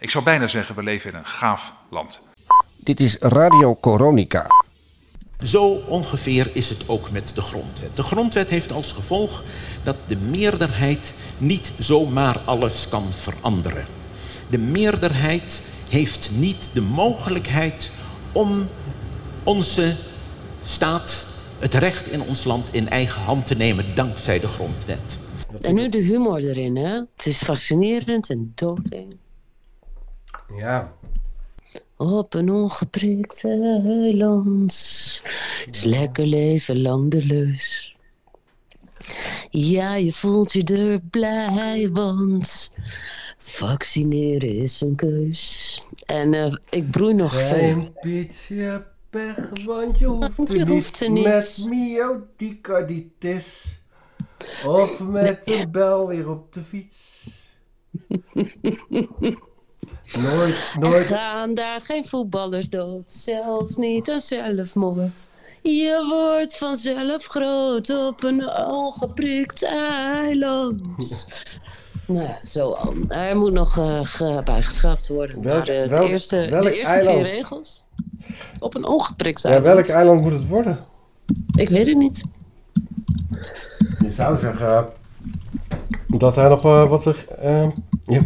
Ik zou bijna zeggen, we leven in een gaaf land. Dit is Radio Coronica. Zo ongeveer is het ook met de grondwet. De grondwet heeft als gevolg dat de meerderheid niet zomaar alles kan veranderen. De meerderheid heeft niet de mogelijkheid om onze staat, het recht in ons land in eigen hand te nemen dankzij de grondwet. En nu de humor erin, hè? Het is fascinerend en doodeng. Ja. Op een ongeprikt eiland is lekker leven lang de lus. Ja, je voelt je er blij, want vaccineren is een keus. En eh, ik broei nog veel. Geen beetje pech, want je hoeft, je hoeft niet niet. met myocarditis. Of met Nee. de bel weer op de fiets. nooit, Er nooit. gaan daar geen voetballers dood, zelfs niet aan zelfmoord. Je wordt vanzelf groot op een ongeprikt eiland. nou, ja, zo al. Er moet nog eh, ge- bijgeschaafd worden. Welk- maar het welk- eerste, welk de eerste eiland? vier regels. Op een ongeprikt Ja, eiland. welk eiland moet het worden? Ik weet het niet. Je zou zeggen dat hij nog eh, wat er. eh, ja,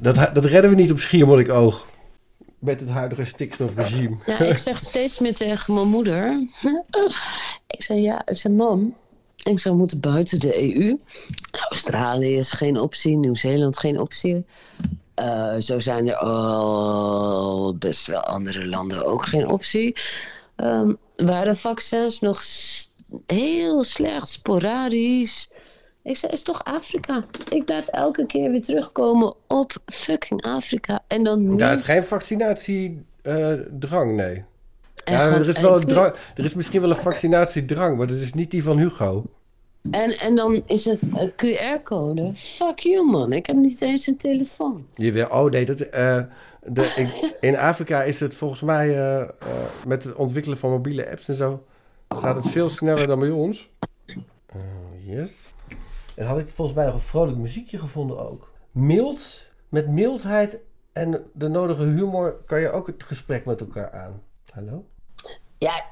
dat, dat redden we niet op Schiermonnikoog. Met het huidige stikstofregime. Ja, ik zeg steeds meer tegen mijn moeder. ik zeg ja, ik zeg mam. Ik we moeten buiten de EU. Australië is geen optie, Nieuw-Zeeland geen optie. Eh, zo zijn er al best wel andere landen ook geen optie. Ehm waren vaccins nog heel slecht, sporadisch. Ik zei, is toch Afrika? Ik blijf elke keer weer terugkomen op fucking Afrika. En dan niet... Daar is geen vaccinatiedrang, nee. en Ja, er is, wel een drang, er is misschien wel een vaccinatiedrang, maar dat is niet die van Hugo. En, en dan is het QR-code. Fuck you, man. Ik heb niet eens een telefoon. Je wil, oh nee, dat, eh, de, in, in Afrika is het volgens mij eh, eh, met het ontwikkelen van mobiele apps en zo, gaat het veel sneller dan bij ons. Eh, yes. En had ik volgens mij nog een vrolijk muziekje gevonden ook. Mild, met mildheid en de nodige humor kan je ook het gesprek met elkaar aan. Hallo? Ja,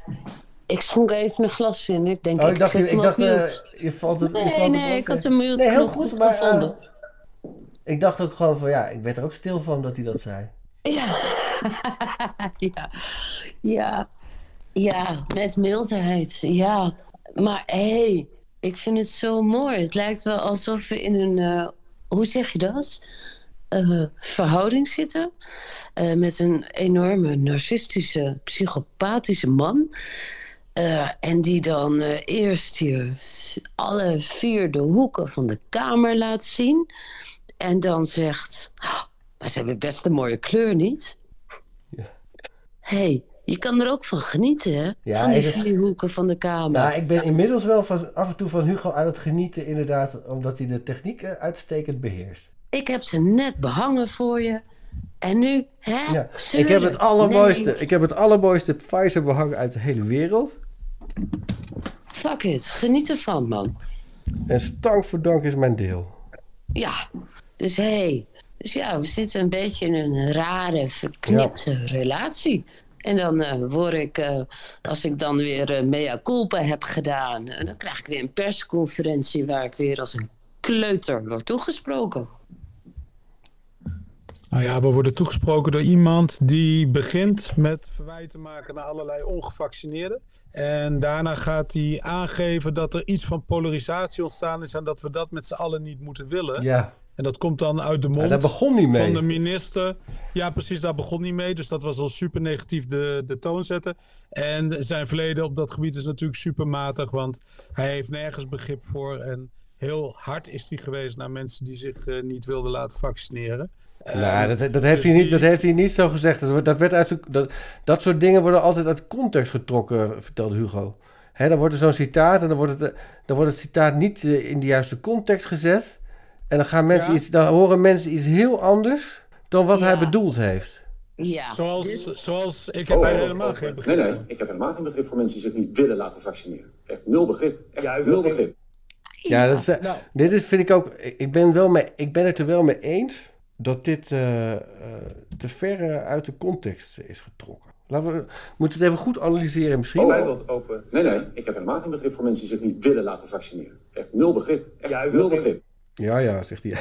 ik schonk even een glas in. Ik denk, Oh, ik dacht, je, ik dacht mute. je valt het. Nee, valt nee, ik had een mute Nee, heel goed, maar eh, gevonden. ik dacht ook gewoon van ja, ik werd er ook stil van dat hij dat zei. Ja. ja. Ja. Ja, met mildheid. Ja. Maar hé, hey, ik vind het zo mooi. Het lijkt wel alsof we in een, eh, hoe zeg je dat? Eh, verhouding zitten. eh, met een enorme narcistische, psychopathische man. En die dan eerst je alle vier de hoeken van de kamer laat zien. En dan zegt, "Oh, maar ze hebben best een mooie kleur, niet? Ja. hey, je kan er ook van genieten, hè? Ja, van die vier hoeken van de kamer. Nou, ik ben inmiddels wel van, af en toe van Hugo aan het genieten, inderdaad, omdat hij de techniek eh, uitstekend beheerst. Ik heb ze net behangen voor je. En nu, hè? Ja. Ik heb het allermooiste, Nee, ik heb het allermooiste Pfizer behang uit de hele wereld. fuck it, geniet ervan, man. En stank voor dank is mijn deel. Ja, dus hé. Hey. Dus ja, we zitten een beetje in een rare, verknipte relatie. En dan eh, word ik, eh, als ik dan weer eh, mea culpa heb gedaan... dan krijg ik weer een persconferentie... waar ik weer als een kleuter word toegesproken. Nou ja, we worden toegesproken door iemand die begint met verwijten maken naar allerlei ongevaccineerden. En daarna gaat hij aangeven dat er iets van polarisatie ontstaan is en dat we dat met z'n allen niet moeten willen. Ja, En dat komt dan uit de mond ja begon niet mee. van de minister. Ja, precies, daar begon niet mee. Dus dat was al super negatief de, de toon zetten. En zijn verleden op dat gebied is natuurlijk super matig, want hij heeft nergens begrip voor. En heel hard is hij geweest naar mensen die zich eh, niet wilden laten vaccineren. Nou, dat, dat, heeft dus hij niet, die- dat heeft hij niet zo gezegd. Dat, dat, werd uit, dat, dat soort dingen worden altijd uit context getrokken, vertelde Hugo. Hè, dan wordt er zo'n citaat en dan wordt, het, eh, dan wordt het citaat niet eh, in de juiste context gezet. En dan, gaan mensen Ja. iets, dan horen mensen iets heel anders dan wat hij Ja. bedoeld heeft. Ja, Zoals, dus- zoals ik heb Oh, er oh, helemaal oh, geen begrip Nee, nee, voor. ik heb helemaal geen begrip voor mensen die zich niet willen laten vaccineren. Echt nul begrip. Echt nul begrip. Ja, dat is, Nou. dit is, vind ik ook. Ik ben, wel mee, ik ben het er wel mee eens dat dit eh, eh, te ver eh, uit de context is getrokken. Laten we moeten het even goed analyseren misschien. Wilt open. Nee, nee, ik heb helemaal geen begrip voor mensen die zich niet willen laten vaccineren. Echt nul begrip. Echt nul begrip. Ja, ja, zegt hij.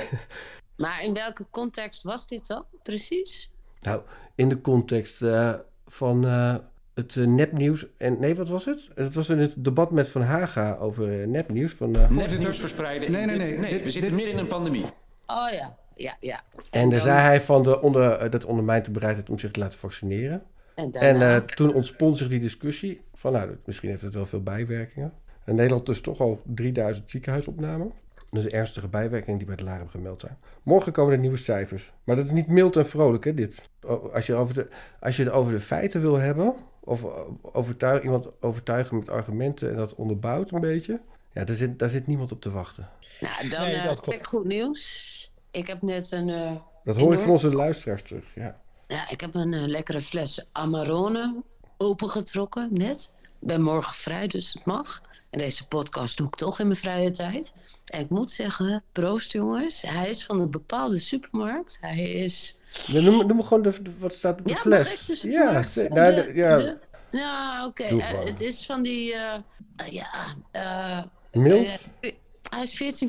Maar in welke context was dit dan precies? Nou, in de context eh, van eh, het eh, nepnieuws. En nee, wat was het? Het was in het debat met Van Haga over nepnieuws. Van, eh, Nepnieuws verspreiden. Nee, nee, Dit- nee. nee Dit- we zitten dit- midden in een pandemie. Oh ja, ja, ja. en daar dan- zei hij van de onder, dat ondermijnt de bereidheid om zich te laten vaccineren. En eh, toen ontspon zich die discussie van, nou, misschien heeft het wel veel bijwerkingen. In Nederland dus toch al 3000 ziekenhuisopnamen. Dus ernstige bijwerkingen die bij de LAR hebben gemeld zijn. Morgen komen er nieuwe cijfers. Maar dat is niet mild en vrolijk, hè, dit. Als je, over de, als je het over de feiten wil hebben, of overtuig, iemand overtuigen met argumenten en dat onderbouwt een beetje, ja, daar zit, daar zit niemand op te wachten. Nou, dan Nee, eh, dat heb klopt. ik goed nieuws. Ik heb net een... eh, Dat hoor ik van onze luisteraars terug, ja. Ja, ik heb een eh, lekkere fles Amarone opengetrokken net. Ik ben morgen vrij, dus het mag. En deze podcast doe ik toch in mijn vrije tijd. En ik moet zeggen, proost jongens. Hij is van een bepaalde supermarkt. Hij is... Ja, Noem, noem gewoon de, de- wat staat op de Ja, fles. mag ik de ja, supermarkt? ze- De- nou, de- ja, de- ja, oké. Eh, het is van die... eh, eh, ja, eh, mild. eh, hij is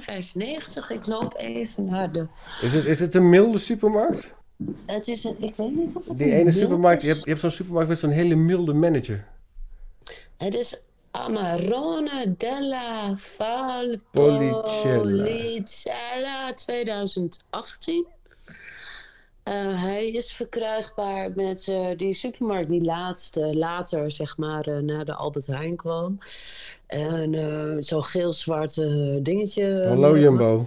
14,95. Ik loop even naar de... Is het, is het een milde supermarkt? Het is een... Ik weet niet of het Die een ene supermarkt, is. je hebt, je hebt zo'n supermarkt met zo'n hele milde manager. Het is Amarone della Policella. Valpolicella 2018. Eh, hij is verkrijgbaar met eh, die supermarkt die laatste, later zeg maar eh, naar de Albert Heijn kwam. En zo'n geel-zwart eh, dingetje. Hallo Jumbo.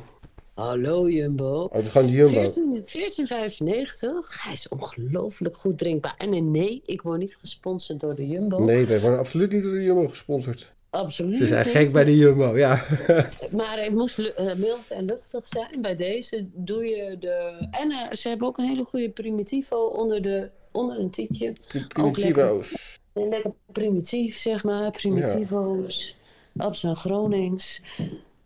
Hallo Jumbo. Oh, gewoon Jumbo. 14 14,95. Hij is ongelooflijk goed drinkbaar. En nee, nee, ik word niet gesponsord door de Jumbo. Nee, wij worden absoluut niet door de Jumbo gesponsord. Absoluut Ze zijn gek bij de Jumbo, ja. Maar het moest eh, mild en luchtig zijn. Bij deze doe je de... En eh, ze hebben ook een hele goede primitivo onder, de, onder een tietje. Primitivo's. Lekker primitief, zeg maar. Primitivo's. Op zijn Gronings.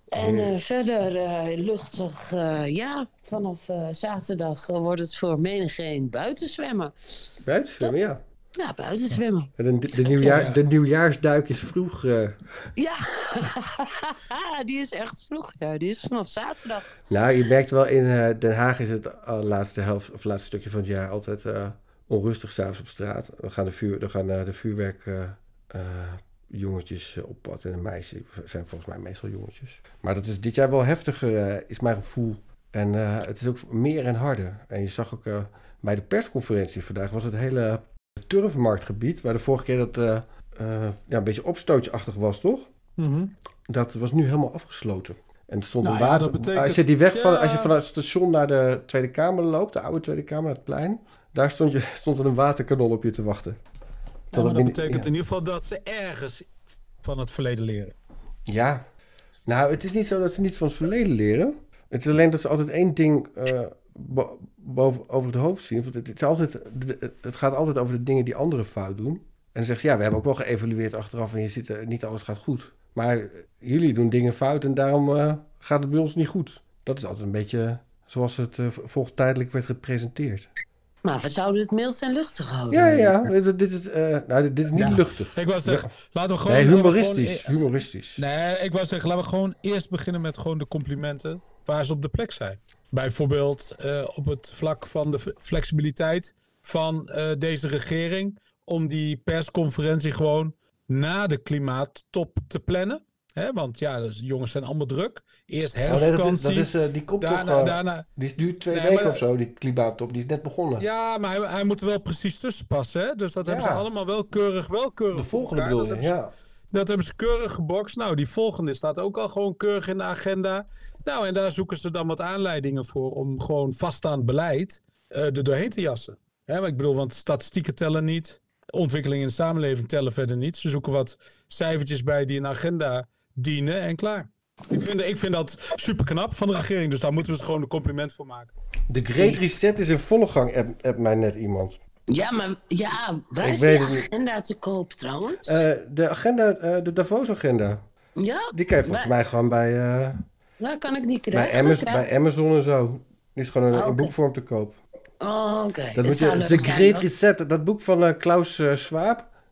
En eh, verder eh, luchtig, eh, ja, vanaf zaterdag wordt het voor menigeen buitenzwemmen. Buitenzwemmen, ja. Ja, buitenzwemmen. De, de, de, nieuwjaar, de nieuwjaarsduik is vroeg. Ja, die is echt vroeg. Ja, die is vanaf zaterdag. Nou, je merkt wel in Den Haag is het laatste helft of laatste stukje van het jaar altijd onrustig s'avonds op straat. Dan gaan de, vuur, dan gaan, de vuurwerk uh, jongetjes op pad en meisjes zijn volgens mij meestal jongetjes. Maar dat is dit jaar wel heftiger, is mijn gevoel. En uh, het is ook meer en harder. En je zag ook uh, bij de persconferentie vandaag was het hele turfmarktgebied, waar de vorige keer dat ja, een beetje opstootjesachtig was, toch? Mm -hmm. Dat was nu helemaal afgesloten. En er stond nou, een water. Ja, betekent... Als je die weg van, ja. als je van het station naar de Tweede Kamer loopt, de oude Tweede Kamer, het plein, daar stond, je, stond er een waterkanon op je te wachten. Dat betekent in ieder geval dat ze ergens van het verleden leren. Ja. Nou, het is niet zo dat ze niet van het verleden leren. Het is alleen dat ze altijd één ding uh, boven, over het hoofd zien. Want het, is altijd, het gaat altijd over de dingen die anderen fout doen. En zeggen ze, ja, we hebben ook wel geëvalueerd achteraf en je ziet, uh, niet alles gaat goed. Maar jullie doen dingen fout en daarom uh, gaat het bij ons niet goed. Dat is altijd een beetje zoals het volgtijdelijk werd gepresenteerd. Maar we zouden het mild en luchtig houden. Ja, ja, dit, dit is, uh, nou, dit, dit is niet ja. luchtig. Ik wou zeggen, laten we gewoon... Nee, humoristisch, gewoon, humoristisch. Nee, ik wou zeggen, laten we gewoon eerst beginnen met gewoon de complimenten waar ze op de plek zijn. Bijvoorbeeld uh, op het vlak van de flexibiliteit van uh, deze regering om die persconferentie gewoon na de klimaattop te plannen. He, want ja, dus, jongens zijn allemaal druk. Eerst herfstvakantie. Oh, nee, dat is, dat is uh, die komt daarna, toch... Uh, daarna, die duurt twee nee, weken maar, of zo, die klimaattop. Die is net begonnen. Ja, maar hij, hij moet er wel precies tussen passen. Hè? Dus dat ja. hebben ze allemaal wel keurig, wel keurig De volgende bedoel je, ja. Dat hebben ze keurig gebokst. Nou, die volgende staat ook al gewoon keurig in de agenda. Nou, en daar zoeken ze dan wat aanleidingen voor om gewoon vaststaand beleid uh, er doorheen te jassen. Hè, maar ik bedoel, want statistieken tellen niet. Ontwikkelingen in de samenleving tellen verder niet. Ze zoeken wat cijfertjes bij die een agenda dienen en klaar. Ik vind, ik vind dat super knap van de regering, dus daar moeten we dus gewoon een compliment voor maken. De Great Reset is in volle gang, app, app mij net iemand. Ja, maar ja, waar ik is de agenda te koop trouwens? Uh, de agenda, uh, de Davos-agenda. Ja? Die kan je volgens mij gewoon bij... Uh, waar kan ik die krijgen? Bij, Amazon, bij Amazon en zo. Die is gewoon in, Oh, in oké. boekvorm te koop. Oh, oké. Dat Dat moet je, zijn, Great hoor. Reset, dat boek van eh, Klaus eh,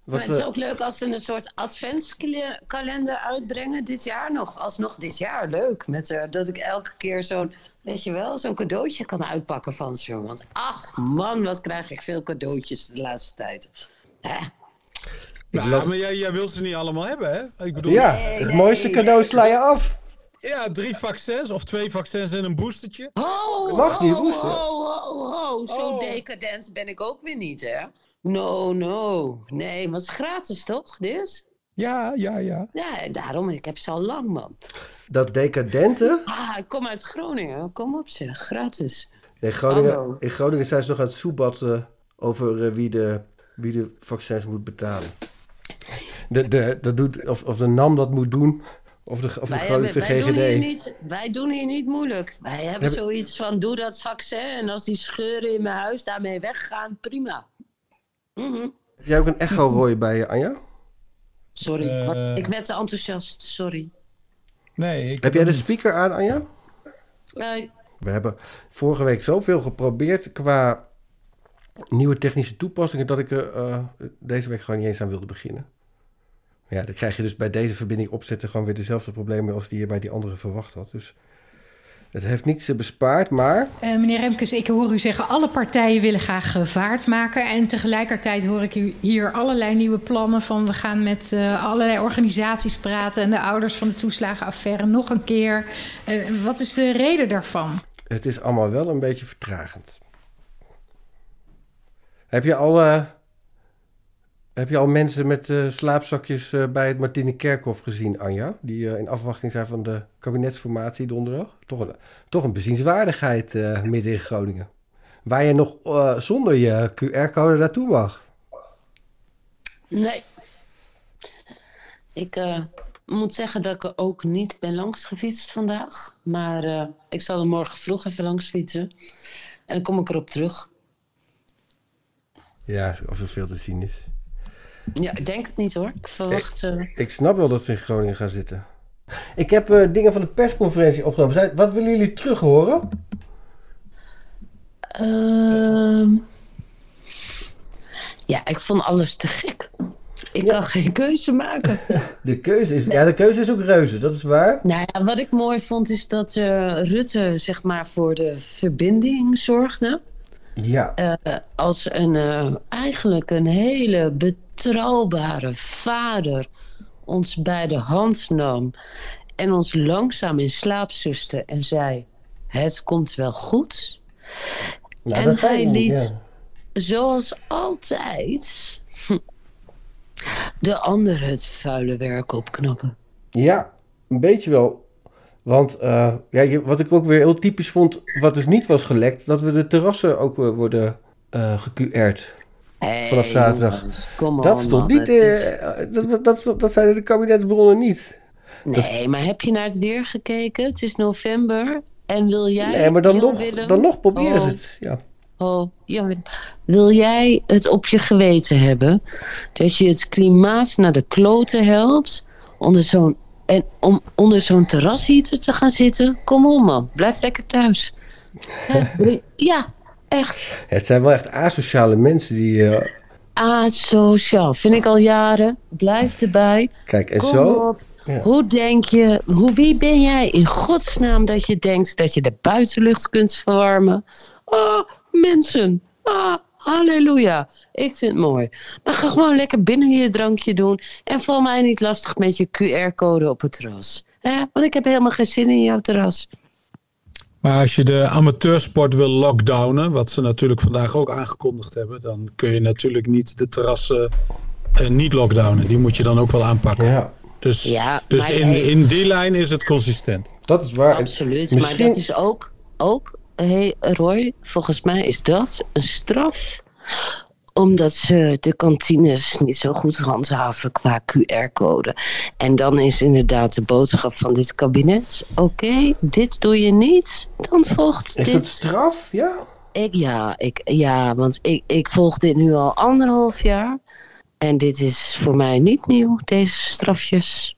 Maar het is eh, ook leuk als ze een soort adventskalender uitbrengen dit jaar nog. Alsnog dit jaar, leuk. Met, eh, dat ik elke keer zo'n, weet je wel, zo'n cadeautje kan uitpakken van ze. Want ach man, wat krijg ik veel cadeautjes de laatste tijd. Hè? ik Ja, las- maar jij, jij wil ze niet allemaal hebben, hè? Ik bedoel, ja, Nee, het nee, mooiste cadeau sla je af. ja, drie vaccins of twee vaccins en een boostertje. Ho, Mag niet, ho, hè? ho, ho, ho. Zo Oh. decadent ben ik ook weer niet, hè? No, no. Nee, maar het is gratis, toch, dit? Ja, ja, ja. Ja, en daarom, ik heb ze al lang, man. Dat decadente. Ah, ik kom uit Groningen. Kom op, zeg. Gratis. In Groningen, in Groningen zijn ze nog aan het soebatten over eh, wie, de, wie de vaccins moet betalen. De, de, dat doet, of, of de NAM dat moet doen, of de, of de hebben, grootste wij, doen hier GGD. niet, wij doen hier niet moeilijk. Wij hebben Heb- zoiets van, doe dat vaccin. En als die scheuren in mijn huis daarmee weggaan, prima. Mhm. Heb jij ook een echo rooi bij je, Anja? Sorry, Eh. ik werd te enthousiast. Sorry. Nee, ik Heb jij de speaker aan, Anja? Nee. We hebben vorige week zoveel geprobeerd qua nieuwe technische toepassingen dat ik er eh, deze week gewoon niet eens aan wilde beginnen. Ja, dan krijg je dus bij deze verbinding opzetten gewoon weer dezelfde problemen als die je bij die andere verwacht had. Dus het heeft niets bespaard, maar Eh, meneer Remkes, ik hoor u zeggen, alle partijen willen graag eh, vaart maken. En tegelijkertijd hoor ik u hier allerlei nieuwe plannen van... we gaan met eh, allerlei organisaties praten... en de ouders van de toeslagenaffaire nog een keer. Eh, wat is de reden daarvan? het is allemaal wel een beetje vertragend. Heb je al, heb je al mensen met eh, slaapzakjes eh, bij het Martine Kerkhof gezien, Anja? Die eh, in afwachting zijn van de kabinetsformatie donderdag? Toch een, toch een bezienswaardigheid midden in Groningen. Waar je nog zonder je QR-code naartoe mag. Nee. Ik moet zeggen dat ik ook niet ben langs gefietst vandaag. Maar ik zal er morgen vroeg even langs fietsen. En dan kom ik erop terug. Ja, of er veel te zien is. Ja, ik denk het niet hoor. Ik verwacht ze. Ik snap wel dat ze in Groningen gaan zitten. Ik heb eh, dingen van de persconferentie opgenomen. Zijn- Wat willen jullie terug horen? Ehm, ja, ik vond alles te gek. Ik kan geen keuze maken. De keuze is, ja, de keuze is ook reuze, dat is waar. nou ja, wat ik mooi vond is dat eh, Rutte zeg maar voor de verbinding zorgde. Ja, Eh, als een, eh, eigenlijk een hele betrouwbare vader ons bij de hand nam en ons langzaam in slaap suste en zei: Het komt wel goed. en hij niet, liet- ja. Zoals altijd de ander het vuile werk opknappen. Ja, een beetje wel. Want eh, ja, wat ik ook weer heel typisch vond, wat dus niet was gelekt, dat we de terrassen ook eh, worden geQR'd. Hey, Vanaf zaterdag. jongens, Dat on, stond man, niet, is- eh, dat, dat, dat, dat zeiden de kabinetsbronnen niet. Nee, maar heb je naar het weer gekeken? Het is november. En wil jij... Nee, maar dan nog, Willem- dan nog proberen ze Oh. het. Ja. Oh, Willem, wil jij het op je geweten hebben dat je het klimaat naar de kloten helpt onder zo'n en om onder zo'n terrasheater te gaan zitten? Kom op man, blijf lekker thuis. Ja, echt. Het zijn wel echt asociale mensen die... eh, Asociaal, vind ik al jaren. Blijf erbij. kijk, en Kom zo... op. Ja. Hoe denk je, hoe, wie ben jij in godsnaam dat je denkt dat je de buitenlucht kunt verwarmen? Ah, mensen. Ah, halleluja. Ik vind het mooi. Maar ga gewoon lekker binnen je drankje doen. En val mij niet lastig met je QR-code op het terras. Want ik heb helemaal geen zin in jouw terras. Maar als je de amateursport wil lockdownen, wat ze natuurlijk vandaag ook aangekondigd hebben, dan kun je natuurlijk niet de terrassen eh, niet lockdownen. Die moet je dan ook wel aanpakken. Ja, Dus, Ja, dus in, hey. in die lijn is het consistent. dat is waar. Absoluut. misschien- Maar dat is ook, ook hey, Roy, volgens mij is dat een straf omdat ze de kantines niet zo goed handhaven qua QR-code. En dan is inderdaad de boodschap van dit kabinet: oké, dit doe je niet, dan volgt Is dit. dat straf? Ja. Ik, ja, ik, ja, want ik, ik volg dit nu al anderhalf jaar. En dit is voor mij niet nieuw, deze strafjes.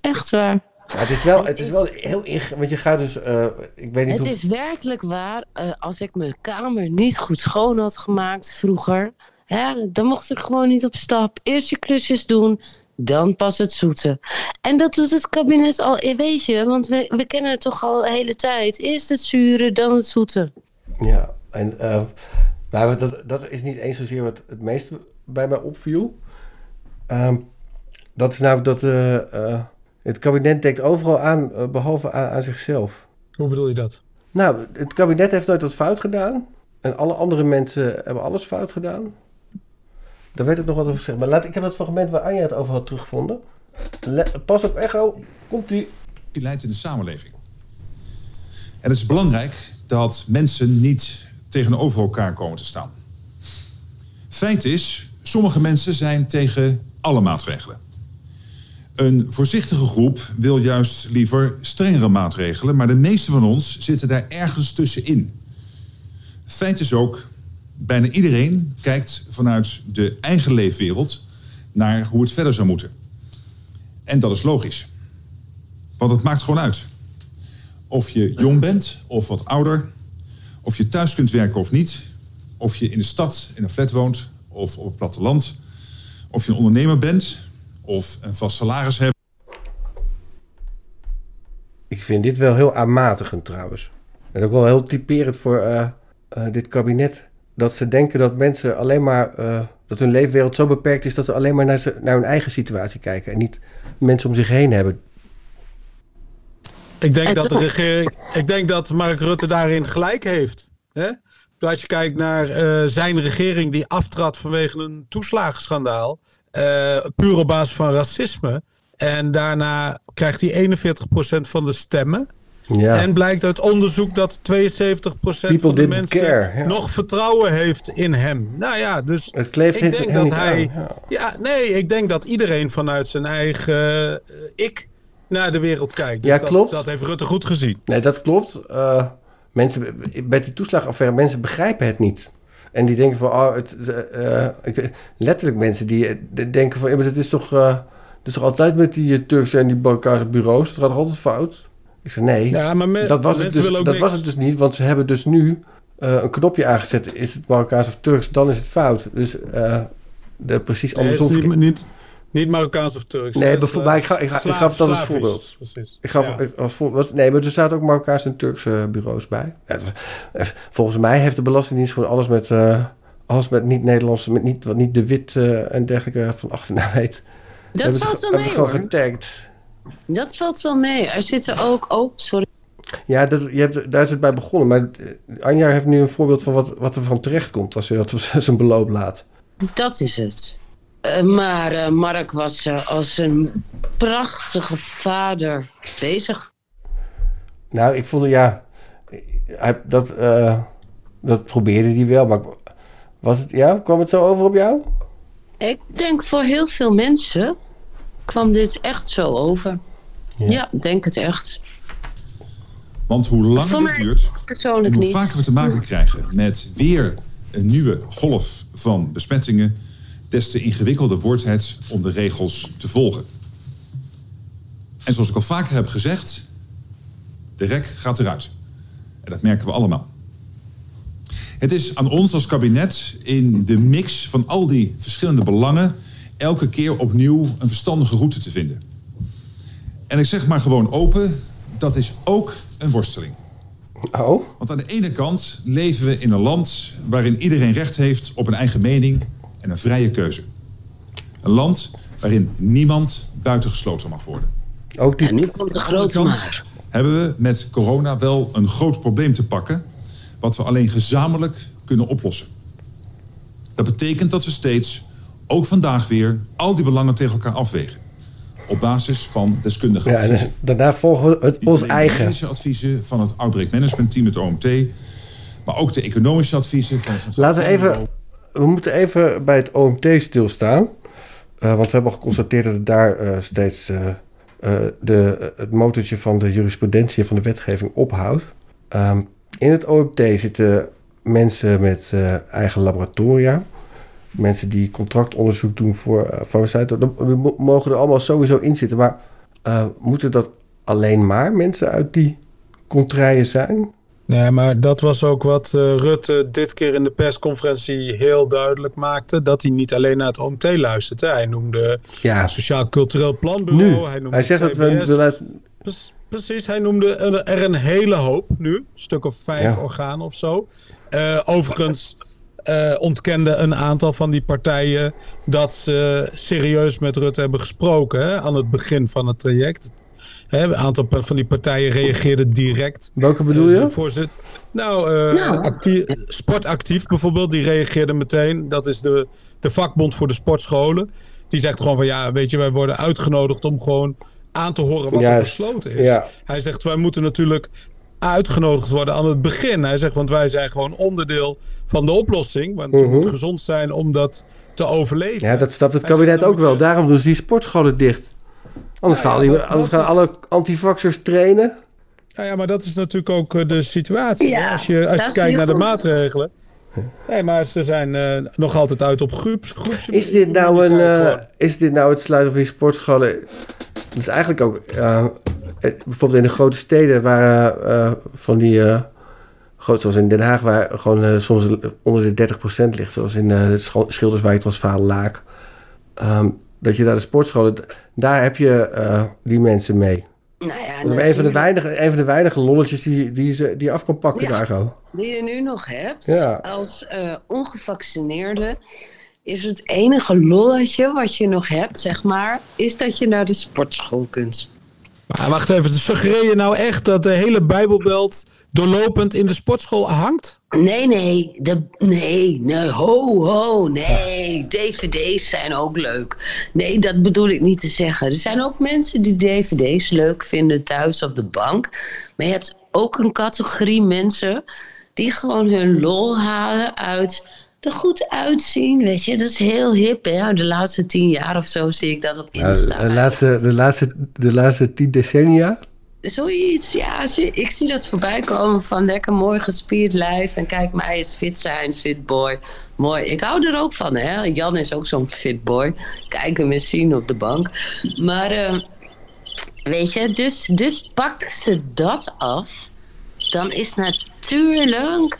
Echt waar. Het is wel, het is wel heel inge- Want je gaat dus. eh, ik weet niet Het hoe. is werkelijk waar. eh, als ik mijn kamer niet goed schoon had gemaakt vroeger, hè, dan mocht ik gewoon niet op stap. Eerst je klusjes doen, dan pas het zoete. En dat doet het kabinet al, eh, weet je, want we, we kennen het toch al de hele tijd. Eerst het zure, dan het zoete. Ja, en. maar dat, dat is niet eens zozeer wat het meeste bij mij opviel. Ehm, dat is namelijk dat. Het kabinet denkt overal aan, eh, behalve aan, aan zichzelf. Hoe bedoel je dat? Nou, het kabinet heeft nooit wat fout gedaan. En alle andere mensen hebben alles fout gedaan. Daar werd ook nog wat over gezegd. Maar laat, ik heb dat fragment waar Anja het over had teruggevonden. Le- pas op echo. Komt die. die leidt in de samenleving. En het is belangrijk dat mensen niet tegenover elkaar komen te staan. Feit is, sommige mensen zijn tegen alle maatregelen. Een voorzichtige groep wil juist liever strengere maatregelen, maar de meeste van ons zitten daar ergens tussenin. Feit is ook, bijna iedereen kijkt vanuit de eigen leefwereld naar hoe het verder zou moeten. En dat is logisch. Want het maakt gewoon uit. Of je jong bent of wat ouder. Of je thuis kunt werken of niet. Of je in de stad in een flat woont of op het platteland. Of je een ondernemer bent of een vast salaris hebt. Ik vind dit wel heel aanmatigend trouwens. En ook wel heel typerend voor eh, eh, dit kabinet. Dat ze denken dat mensen alleen maar. eh, dat hun leefwereld zo beperkt is dat ze alleen maar naar, ze, naar hun eigen situatie kijken. En niet mensen om zich heen hebben. Ik denk En dat de regering. Ik denk dat Mark Rutte daarin gelijk heeft. Hè? Als je kijkt naar eh, zijn regering die aftrad vanwege een toeslagenschandaal. Eh, puur op basis van racisme. En daarna krijgt hij 41% van de stemmen. Ja. En blijkt uit onderzoek dat 72% People van de mensen care, ja. nog vertrouwen heeft in hem. Nou ja, dus Het kleeft ik denk dat hij. aan, ja. Ja, nee, ik denk dat iedereen vanuit zijn eigen eh, ik naar de wereld kijkt. Dus Ja, dat, klopt. Dat heeft Rutte goed gezien. Nee, dat klopt. Eh, mensen, bij die toeslagaffaire, mensen begrijpen het niet. En die denken van, oh, het, eh, eh, ik, letterlijk mensen die eh, de- denken van, ja, maar het is toch, het is toch altijd met die Turkse en die Balkaanse bureaus, het gaat toch altijd fout? Ik zeg nee, Ja, maar me- dat, was het, dus, dat niks. was het dus niet, want ze hebben dus nu een knopje aangezet. Is het Marokkaans of Turks, dan is het fout. Dus de, precies Nee, andersom. niet, niet, niet Marokkaans of Turks. Nee, hè, bijvoorbeeld, ik ga- ik ga- ik gaf dat als voorbeeld. Precies. Ik gaf, Ja. ik- als voor, was- nee, maar er zaten ook Marokkaanse en Turkse bureaus bij. Eh, volgens mij heeft de Belastingdienst gewoon alles met, eh, alles met niet-Nederlandse, met niet, wat niet de wit eh, en dergelijke van achternaam weet. Dat Hebben ze- valt wel hebben mee ze gewoon hoor. getagd. Dat valt wel mee. Er zitten ook... Oh, sorry. Ja, dat, je hebt, daar is het bij begonnen. Maar eh, Anja heeft nu een voorbeeld van wat, wat er van terecht komt als je dat op zijn beloop laat. Dat is het. Eh, maar eh, Mark was eh, als een prachtige vader bezig. Nou, ik vond, ja, hij, dat, eh, dat probeerde hij wel. Maar was het, ja, kwam het zo over op jou? Ik denk voor heel veel mensen kwam dit echt zo over. Ja, ik denk het echt. Want hoe langer het duurt hoe niet. vaker we te maken krijgen met weer een nieuwe golf van besmettingen, des te ingewikkelder wordt het om de regels te volgen. En zoals ik al vaker heb gezegd, de rek gaat eruit. En dat merken we allemaal. Het is aan ons als kabinet in de mix van al die verschillende belangen elke keer opnieuw een verstandige route te vinden. En ik zeg maar gewoon open, dat is ook een worsteling. Oh? Want aan de ene kant leven we in een land waarin iedereen recht heeft op een eigen mening en een vrije keuze. Een land waarin niemand buitengesloten mag worden. Ook die... En nu komt de de grote kant maar. hebben we met corona wel een groot probleem te pakken, wat we alleen gezamenlijk kunnen oplossen. Dat betekent dat we steeds, ook vandaag weer, al die belangen tegen elkaar afwegen. Op basis van deskundige Ja, en adviezen. daarna volgen we het ons de eigen. medische adviezen van het Outbreak Management Team, het OMT, maar ook de economische adviezen van het Centraal Laten we even. We moeten even bij het OMT stilstaan. Eh, want we hebben al geconstateerd dat daar eh, steeds eh, de, het motortje van de jurisprudentie en van de wetgeving ophoudt. Ehm, in het OMT zitten mensen met eigen laboratoria. Mensen die contractonderzoek doen voor farmaceuten. Mo- mogen er allemaal sowieso in zitten. Maar moeten dat alleen maar mensen uit die contraien zijn. Nee, maar dat was ook wat uh, Rutte dit keer in de persconferentie heel duidelijk maakte. Dat hij niet alleen naar het OMT luistert. Hè. Hij noemde Ja. Sociaal Cultureel Planbureau. Nu. Hij, noemde Hij zegt dat we... Precies, hij noemde er een hele hoop nu. Een stuk of vijf Ja. organen of zo. Eh, overigens eh ontkenden een aantal van die partijen dat ze serieus met Rutte hebben gesproken hè, aan het begin van het traject. Hè, een aantal van die partijen reageerden direct. Welke bedoel Eh, je? voorzit- nou, eh, Nou. actie- Sportactief bijvoorbeeld, die reageerde meteen. Dat is de, de vakbond voor de sportscholen. Die zegt gewoon van ja, weet je, wij worden uitgenodigd om gewoon aan te horen wat er besloten is. ja. Hij zegt wij moeten natuurlijk uitgenodigd worden aan het begin. Hij zegt want wij zijn gewoon onderdeel van de oplossing. Want je Mhm. moet gezond zijn om dat te overleven. Ja, dat snapt het Hij kabinet ook wel. Daarom doen ze die sportscholen dicht. Anders Ja, ja, gaan, die, dat- anders dat gaan alle antivaxers trainen. Ja, ja, maar dat is natuurlijk ook eh, de situatie. Ja, als je, als je kijkt naar de maatregelen. Nee, maar ze zijn eh, nog altijd uit op groeps. groeps Is dit, nou een, eh, is dit nou het sluiten van die sportscholen? Dat is eigenlijk ook... eh, bijvoorbeeld in de grote steden waren eh, van die... eh, groot, zoals in Den Haag, waar gewoon soms onder de 30% ligt. Zoals in eh Scho- Schilderswijk, Transvaal, Laak. Ehm, dat je daar de sportscholen... Daar heb je eh, die mensen mee. Nou ja, Dat is een van, de weinige, een van de weinige lolletjes die, die, ze, die je af kan pakken Ja. daar gewoon. die je nu nog hebt, Ja. als eh, ongevaccineerde, is het enige lolletje wat je nog hebt, zeg maar, is dat je naar de sportschool kunt. Maar wacht even, suggereer je nou echt dat de hele Bijbelbelt doorlopend in de sportschool hangt? Nee, nee, de, nee, nee, ho, ho, nee. DVD's zijn ook leuk. Nee, dat bedoel ik niet te zeggen. Er zijn ook mensen die DVD's leuk vinden thuis op de bank. Maar je hebt ook een categorie mensen die gewoon hun lol halen uit er goed uitzien. Weet je, dat is heel hip, hè. De laatste tien jaar of zo zie ik dat op Ja, Insta. de, laatste, de, laatste, de laatste tien decennia. Zoiets, ja. Ik zie dat voorbij komen van lekker mooi gespierd lijf. En kijk, mij is fit zijn, fit boy. Mooi. Ik hou er ook van, hè. Jan is ook zo'n fit boy. Kijk hem eens zien op de bank. Maar, eh, weet je, dus, dus pak ze dat af. Dan is natuurlijk...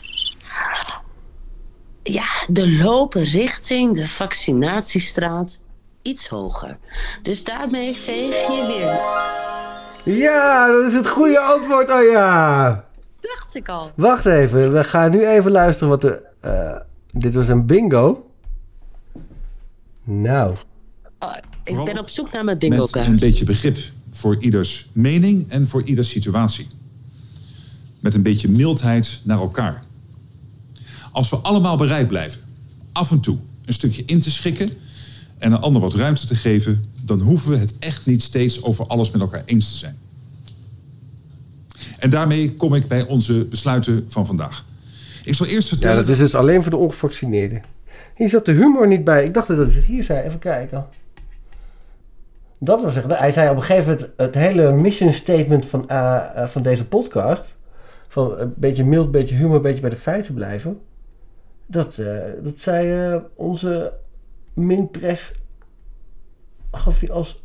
Ja, de lopen richting de vaccinatiestraat iets hoger. Dus daarmee veeg je weer Ja, dat is het goede antwoord. Oh ja. dacht ik al. Wacht even, we gaan nu even luisteren wat de. eh, dit was een bingo. Nou, Oh, ik ben op zoek naar mijn Met bingo een kaart. beetje begrip voor ieders mening en voor ieders situatie. Met een beetje mildheid naar elkaar. Als we allemaal bereid blijven, af en toe een stukje in te schikken en een ander wat ruimte te geven, dan hoeven we het echt niet steeds over alles met elkaar eens te zijn. En daarmee kom ik bij onze besluiten van vandaag. Ik zal eerst ja, vertellen. dat is dus alleen voor de ongevaccineerden. Hier zat de humor niet bij. Ik dacht dat hij het hier zei. Even kijken. Dat was echt. Hij zei op een gegeven moment het hele mission statement van, eh, eh, van deze podcast. Van een beetje mild, een beetje humor, een beetje bij de feiten blijven. Dat, eh, dat zei eh, onze minpres. gaf hij als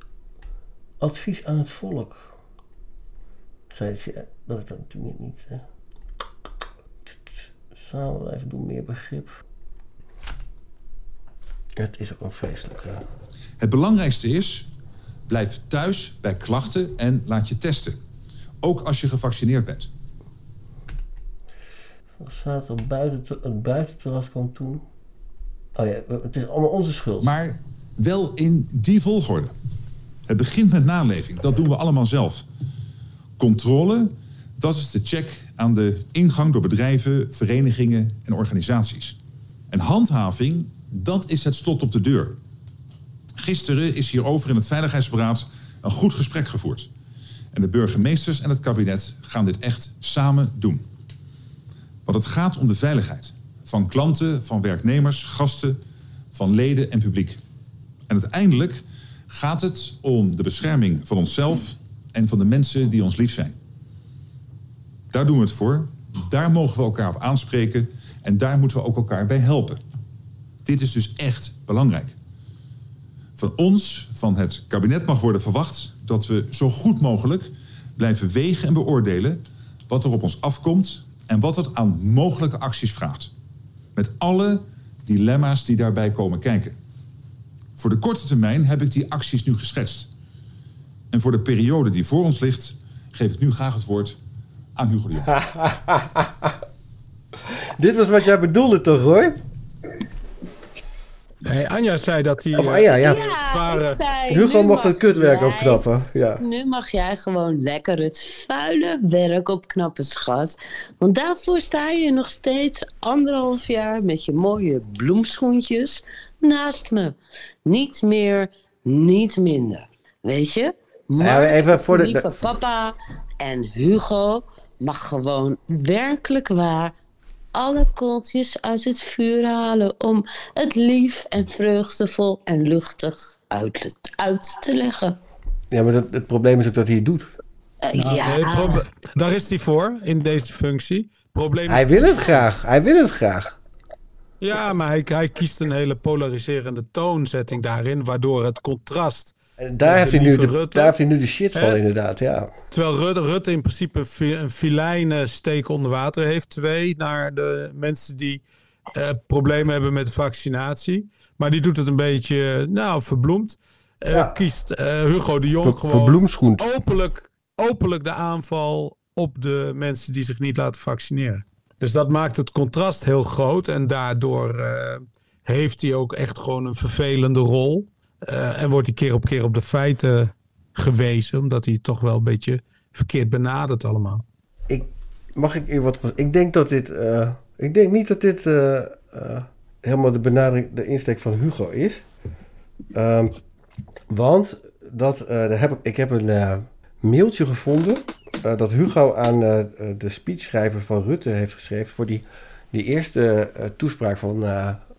advies aan het volk. Zei ze, dat is dat natuurlijk niet. Samen even doen, meer begrip. Het is ook een vreselijke. Het belangrijkste is, blijf thuis bij klachten en laat je testen. Ook als je gevaccineerd bent. Wat staat er buiten, het buitenterras kwam toen? Oh ja, het is allemaal onze schuld. Maar wel in die volgorde. Het begint met naleving. Dat doen we allemaal zelf. Controle, dat is de check aan de ingang door bedrijven, verenigingen en organisaties. En handhaving, dat is het slot op de deur. Gisteren is hierover in het Veiligheidsberaad een goed gesprek gevoerd. En de burgemeesters en het kabinet gaan dit echt samen doen. Want het gaat om de veiligheid van klanten, van werknemers, gasten, van leden en publiek. En uiteindelijk gaat het om de bescherming van onszelf en van de mensen die ons lief zijn. Daar doen we het voor. Daar mogen we elkaar op aanspreken en daar moeten we ook elkaar bij helpen. Dit is dus echt belangrijk. Van ons, van het kabinet, mag worden verwacht dat we zo goed mogelijk blijven wegen en beoordelen wat er op ons afkomt en wat het aan mogelijke acties vraagt. Met alle dilemma's die daarbij komen kijken. Voor de korte termijn heb ik die acties nu geschetst. En voor de periode die voor ons ligt, geef ik nu graag het woord aan Hugo de Jong. Dit was wat jij bedoelde toch, Roy? Nee, Anja zei dat hij... Of eh, Anja, ja. Ja, waren- zei, Hugo mocht mag het kutwerk jij- opknappen. Ja. Nu mag jij gewoon lekker het vuile werk opknappen, schat. Want daarvoor sta je nog steeds anderhalf jaar met je mooie bloemschoentjes naast me. Niet meer, niet minder. Weet je? Maar even voor de- lieve papa en Hugo mag gewoon werkelijk waar alle kooltjes uit het vuur halen om het lief en vreugdevol en luchtig uit, uit te leggen. Ja, maar dat, het probleem is ook dat hij het doet. Eh, Nou, ja, nee, daar is hij voor, in deze functie. Probleem Hij wil het graag. Hij wil het graag. Ja, maar hij, hij kiest een hele polariserende toonzetting daarin, waardoor het contrast. En daar, heeft hij nu de, Rutte. daar heeft hij nu de shit van, inderdaad. Ja. Terwijl Rutte, Rutte in principe een fi- een filijne steek onder water heeft. Twee, naar de mensen die eh, problemen hebben met de vaccinatie. Maar die doet het een beetje, nou, verbloemd. Ja. Kiest eh, Hugo de Jong Ver, gewoon openlijk, openlijk de aanval op de mensen die zich niet laten vaccineren. Dus dat maakt het contrast heel groot. En daardoor heeft hij ook echt gewoon een vervelende rol. Eh, en wordt hij keer op keer op de feiten gewezen. Omdat hij toch wel een beetje verkeerd benadert allemaal. Ik, mag ik hier wat. Ik denk dat dit... eh, ik denk niet dat dit eh, helemaal de benadering, de insteek van Hugo is. Ehm, want dat, daar heb ik, ik heb een mailtje gevonden... dat Hugo aan de speechschrijver van Rutte heeft geschreven... voor die, die eerste toespraak van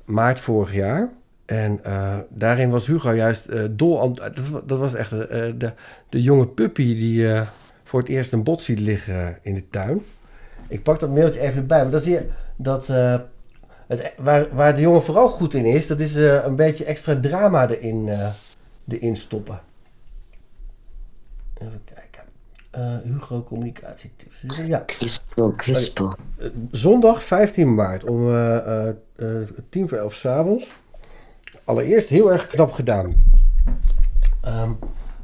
maart vorig jaar... En eh, daarin was Hugo juist eh, dol. Dat, dat was echt eh, de, de jonge puppy die voor het eerst een bot ziet liggen in de tuin. Ik pak dat mailtje even erbij. Maar dan zie je dat... het, waar, waar de jongen vooral goed in is... dat is een beetje extra drama erin, erin stoppen. Even kijken. Hugo communicatietips. Ja. Kwispel, kwispel. Eh, Zondag 15 maart om tien voor elf s'avonds. Allereerst heel erg knap gedaan. Ehm,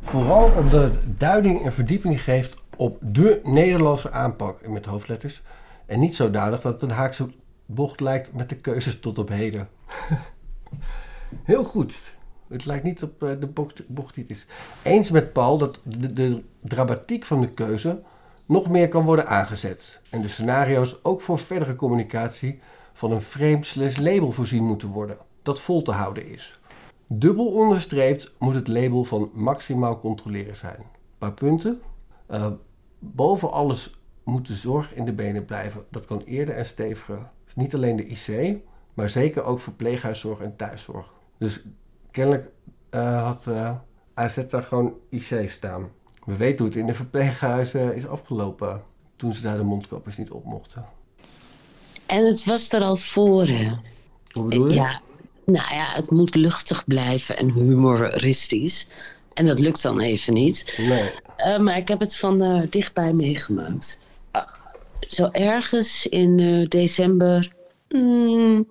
vooral omdat het duiding en verdieping geeft op de Nederlandse aanpak met hoofdletters. En niet zodanig dat het een haakse bocht lijkt met de keuzes tot op heden. heel goed. Het lijkt niet op eh, de bocht, die het is. Eens met Paul dat de, de dramatiek van de keuze nog meer kan worden aangezet. En de scenario's ook voor verdere communicatie van een frame slash label voorzien moeten worden. Dat vol te houden is. Dubbel onderstreept moet het label van maximaal controleren zijn. Een paar punten. Eh, boven alles moet de zorg in de benen blijven. Dat kan eerder en steviger. Dus niet alleen de IC, maar zeker ook verpleeghuiszorg en thuiszorg. Dus kennelijk eh, had eh, AZ daar gewoon IC staan. We weten hoe het in de verpleeghuizen is afgelopen toen ze daar de mondkapjes niet op mochten. En het was er al voor, hè? Hoe bedoel je? Ja, nou ja, het moet luchtig blijven en humoristisch. En dat lukt dan even niet. Nee. Eh, maar ik heb het van eh, dichtbij meegemaakt. Ah, zo ergens in eh, december, mm,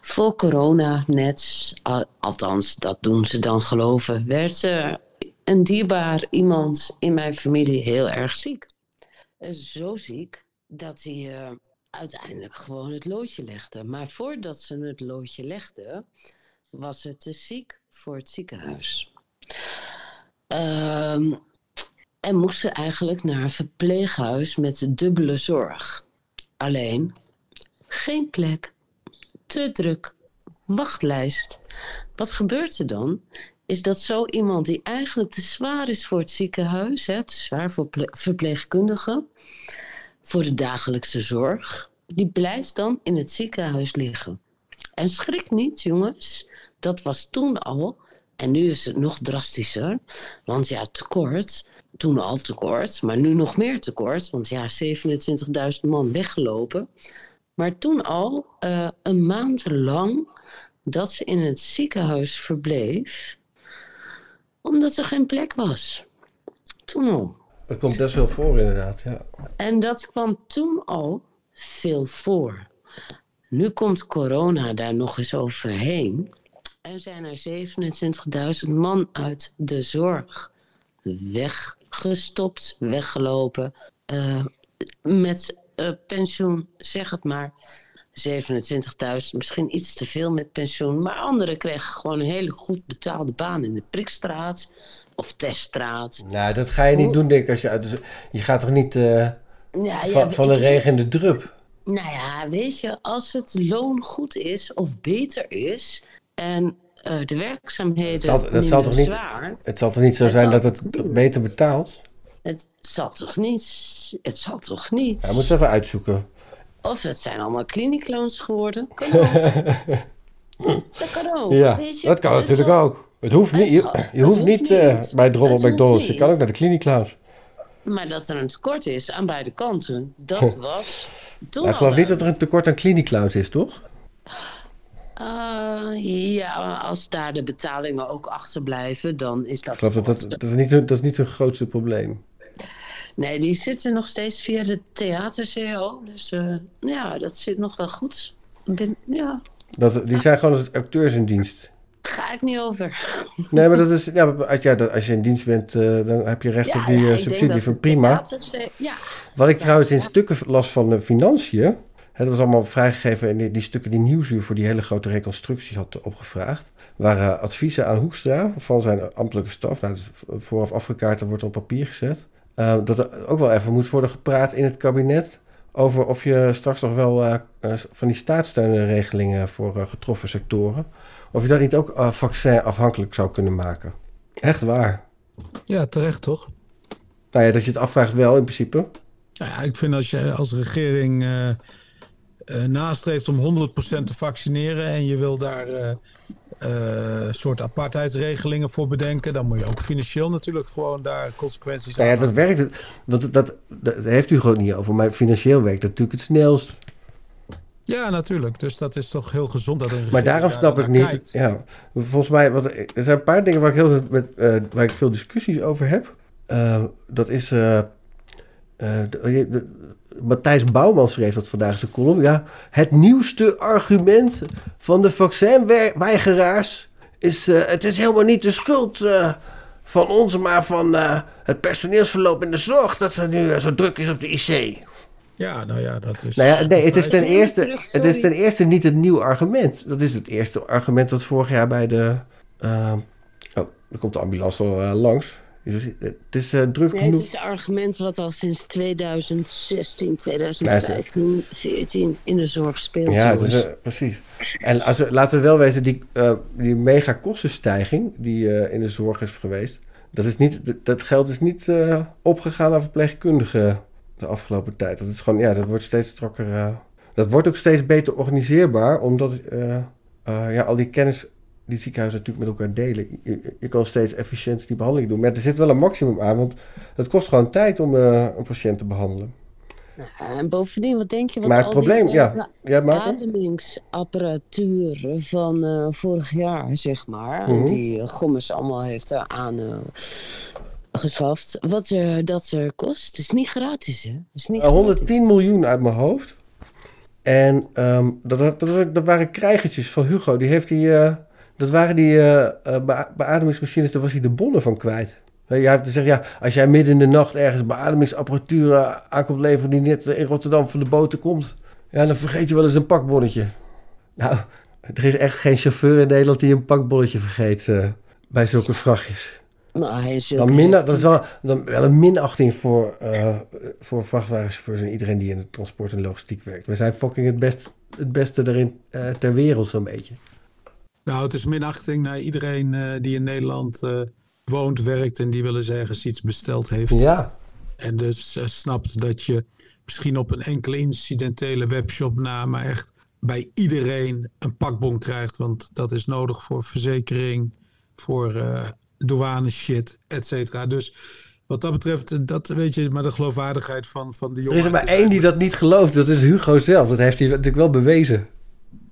voor corona net, al- althans dat doen ze dan geloven, werd een dierbaar iemand in mijn familie heel erg ziek. Zo ziek dat hij uiteindelijk gewoon het loodje legde. Maar voordat ze het loodje legde, was het te ziek voor het ziekenhuis. Ehm, en moest ze eigenlijk naar een verpleeghuis met dubbele zorg. Alleen, geen plek, te druk, wachtlijst. Wat gebeurt er dan? Is dat zo iemand die eigenlijk te zwaar is voor het ziekenhuis, hè, te zwaar voor ple- verpleegkundigen, voor de dagelijkse zorg, die blijft dan in het ziekenhuis liggen. En schrik niet, jongens, dat was toen al, en nu is het nog drastischer, want ja, tekort, toen al tekort, maar nu nog meer tekort, want ja, 27.000 man weggelopen. Maar toen al eh, een maand lang dat ze in het ziekenhuis verbleef, omdat er geen plek was. Toen al. Dat komt best wel voor inderdaad, ja. En dat kwam toen al veel voor. Nu komt corona daar nog eens overheen. En zijn er 27.000 man uit de zorg weggestopt, weggelopen. eh, met eh, pensioen, zeg het maar. 27.000, misschien iets te veel met pensioen. Maar anderen kregen gewoon een hele goed betaalde baan in de Prikstraat of Teststraat. Nou, dat ga je niet doen, denk ik. Als je, uit de- je gaat toch niet eh, Ja, ja, van, van de regen in de drup? Nou ja, weet je, als het loon goed is of beter is en eh, de werkzaamheden Het zal, minder zal toch niet, zwaar, het zal toch niet zo Het zijn dat het beter betaalt? het zal toch niet, het zal toch niet. Ja, moet even uitzoeken. Of het zijn allemaal kliniekloons geworden, kan ook. dat kan ook. Ja, weet je. dat kan natuurlijk ook. Het hoeft niet, je, zal- je het hoeft niet eh, niet. bij Drommel McDonald's. Je kan ook naar de kliniekklaus. Maar dat er een tekort is aan beide kanten, dat was toen ik geloof niet dat er een tekort aan kliniekklaus is, toch? Eh, ja, als daar de betalingen ook achterblijven, dan is dat... Ik geloof dat dat, dat, is niet, dat is niet hun grootste probleem. Nee, die zitten nog steeds via de theater-CO. Dus eh, ja, dat zit nog wel goed. Ben, ja, Dat, die zijn gewoon als acteurs in dienst. ga ik niet over. Nee, maar dat is, ja, als, ja, als je in dienst bent, eh, dan heb je recht Ja, op die ja, eh, subsidie van prima. Ja, Wat ik trouwens in stukken las van de financiën. Hè, dat was allemaal vrijgegeven in die, die stukken die Nieuwsuur voor die hele grote reconstructie had opgevraagd. Waren adviezen aan Hoekstra van zijn ambtelijke staf. Nou, dus vooraf afgekaart, dat wordt op papier gezet. Eh, dat er ook wel even moet worden gepraat in het kabinet. Over of je straks nog wel eh, eh, van die staatssteunregelingen voor getroffen sectoren. Of je dat niet ook uh, vaccinafhankelijk zou kunnen maken. Echt waar. Ja, terecht toch? Nou ja, dat je het afvraagt wel in principe. Nou ja, ik vind als je als regering nastreeft om 100% te vaccineren en je wil daar eh eh, soort apartheidsregelingen voor bedenken, dan moet je ook financieel natuurlijk gewoon daar consequenties Nou ja, aan dat werkt. dat, dat, dat heeft u gewoon niet over. Maar financieel werkt dat natuurlijk het snelst. Ja, natuurlijk. Dus dat is toch heel gezond dat een Maar daarom daar snap ik niet. kijkt. Ja, volgens mij, want er zijn een paar dingen waar ik, heel, met, eh, waar ik veel discussies over heb. Eh, dat is. de- de- Matthijs Bouwman schreef dat vandaag in zijn column. Ja, het nieuwste argument van de vaccinweigeraars is. eh, het is helemaal niet de schuld eh, van ons, maar van eh, het personeelsverloop in de zorg. Dat er nu zo druk is op de IC. Ja, nou ja, dat is. Nou ja, nee, het is ten eerste, terug, het is ten eerste niet het nieuwe argument. Dat is het eerste argument dat vorig jaar bij de. oh, er komt de ambulance al langs. Dus het is eh, druk nee, het is een argument wat al sinds 2016, 2015, 14 in de zorg speelt. Ja, eh, precies. En als we, laten we wel weten, die, eh, die mega kostenstijging die in de zorg is geweest. Dat, is niet, dat- dat geld is niet opgegaan aan verpleegkundigen de afgelopen tijd. Dat is gewoon, ja, dat wordt steeds strakker. dat wordt ook steeds beter organiseerbaar, omdat ja, al die kennis die ziekenhuizen natuurlijk met elkaar delen. Je, je kan steeds efficiënter die behandeling doen. Maar er zit wel een maximum aan, want het kost gewoon tijd om eh, een patiënt te behandelen. En bovendien, wat denk je wat maar het probleem, die, ja, eh, ja Marco? ademingsapparatuur van eh, vorig jaar, zeg maar, Mhm. die Gommers allemaal heeft aan uh, geschaft. Wat er, dat er kost, is niet gratis, hè? Is niet Uh, 110 gratis. miljoen uit mijn hoofd. En ehm, dat, dat, dat, dat waren krijgertjes van Hugo. Die heeft die, eh, dat waren die eh, eh, bea- beademingsmachines, daar was hij de bonnen van kwijt. Je hebt te zeggen, ja, als jij midden in de nacht ergens beademingsapparatuur eh, aan komt leveren die net in Rotterdam van de boten komt, ja, dan vergeet je wel eens een pakbonnetje. Nou, er is echt geen chauffeur in Nederland die een pakbonnetje vergeet bij zulke vrachtjes. Maar hij is Dan, min, echt- dat is wel, dan wel een minachting voor, eh, voor vrachtwagenchauffeurs en iedereen die in het transport en logistiek werkt. We zijn fucking het, best, het beste daarin ter wereld zo'n beetje. Nou, het is minachting naar iedereen eh, die in Nederland eh, woont, werkt en die wel eens ergens iets besteld heeft. Ja, En dus eh, snapt dat je misschien op een enkele incidentele webshop na, maar echt bij iedereen een pakbon krijgt. Want dat is nodig voor verzekering, voor douane shit, et cetera. Dus wat dat betreft, dat weet je, maar de geloofwaardigheid van, van de er jongen. is er maar één die dat niet gelooft. Dat is Hugo zelf. Dat heeft hij natuurlijk wel bewezen.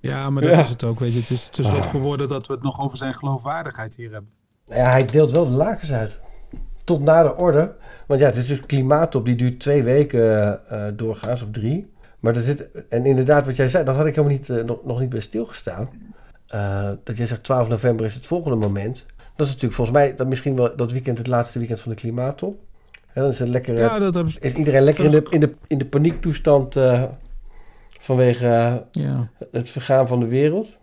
Ja, maar dat Ja. is het ook, weet je. Het is te zot voor woorden dat we het nog over zijn geloofwaardigheid hier hebben. Nou ja, hij deelt wel de lakens uit. tot na de orde. Want ja, het is dus een klimaattop die duurt twee weken uh, doorgaans of drie. Maar er zit, en inderdaad, wat jij zei, dat had ik helemaal niet, uh, nog, nog niet bij stilgestaan. Uh, dat jij zegt 12 november is het volgende moment. Dat is natuurlijk volgens mij dat misschien wel dat weekend het laatste weekend van de klimaattop. Dan is, een lekkere, ja, dat is iedereen lekker in de, in, de, in de paniektoestand uh, vanwege ja. het vergaan van de wereld.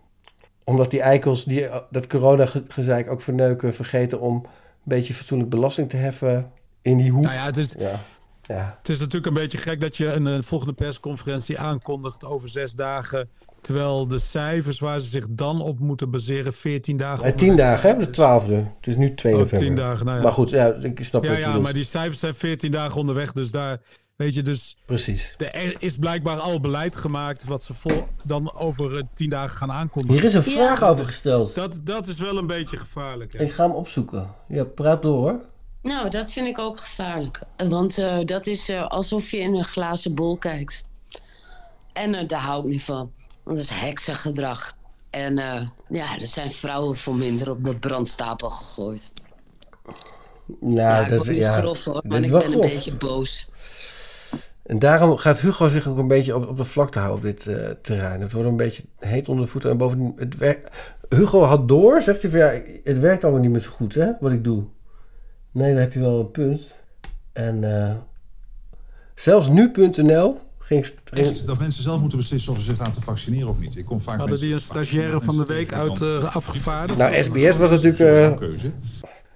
Omdat die eikels die dat corona-gezeik ook verneuken, vergeten om een beetje fatsoenlijk belasting te heffen in die hoek. Nou ja, het is, ja. Ja. Het is natuurlijk een beetje gek dat je een, een volgende persconferentie aankondigt over zes dagen. Terwijl de cijfers waar ze zich dan op moeten baseren 14 dagen. Ja, 10 dagen, hè? De 12e. Het is nu 2 oh, november. 10 dagen, nou ja. Maar goed, ja, ik snap ja, het. Ja, maar die cijfers zijn 14 dagen onderweg. Dus daar, weet je, dus. Precies. Er is blijkbaar al beleid gemaakt. wat ze vol, dan over 10 dagen gaan aankondigen. Hier is een vraag Ja. over gesteld. Dat, dat is wel een beetje gevaarlijk. Hè? Ik ga hem opzoeken. Ja, praat door hoor. Nou, dat vind ik ook gevaarlijk. Want eh, dat is eh, alsof je in een glazen bol kijkt. En eh, daar hou ik niet van. Want dat is heksengedrag. En eh, ja, er zijn vrouwen voor minder op de brandstapel gegooid. Nou, ja, ik dat niet ja, grof hoor, maar is ik ben een beetje boos. En daarom gaat Hugo zich ook een beetje op, op de vlakte houden op dit eh, terrein. Het wordt een beetje heet onder de voeten. En bovendien, het werkt. Hugo had door, zegt hij van ja, het werkt allemaal niet meer zo goed, hè, wat ik doe. Nee, dan heb je wel een punt. En eh, zelfs nu.nl ging, dat mensen zelf moeten beslissen of ze zich laten vaccineren of niet. Ik kom vaak Hadden die een stagiaire van de week uit eh, afgevaardigd? Nou, SBS was natuurlijk. eh, keuze.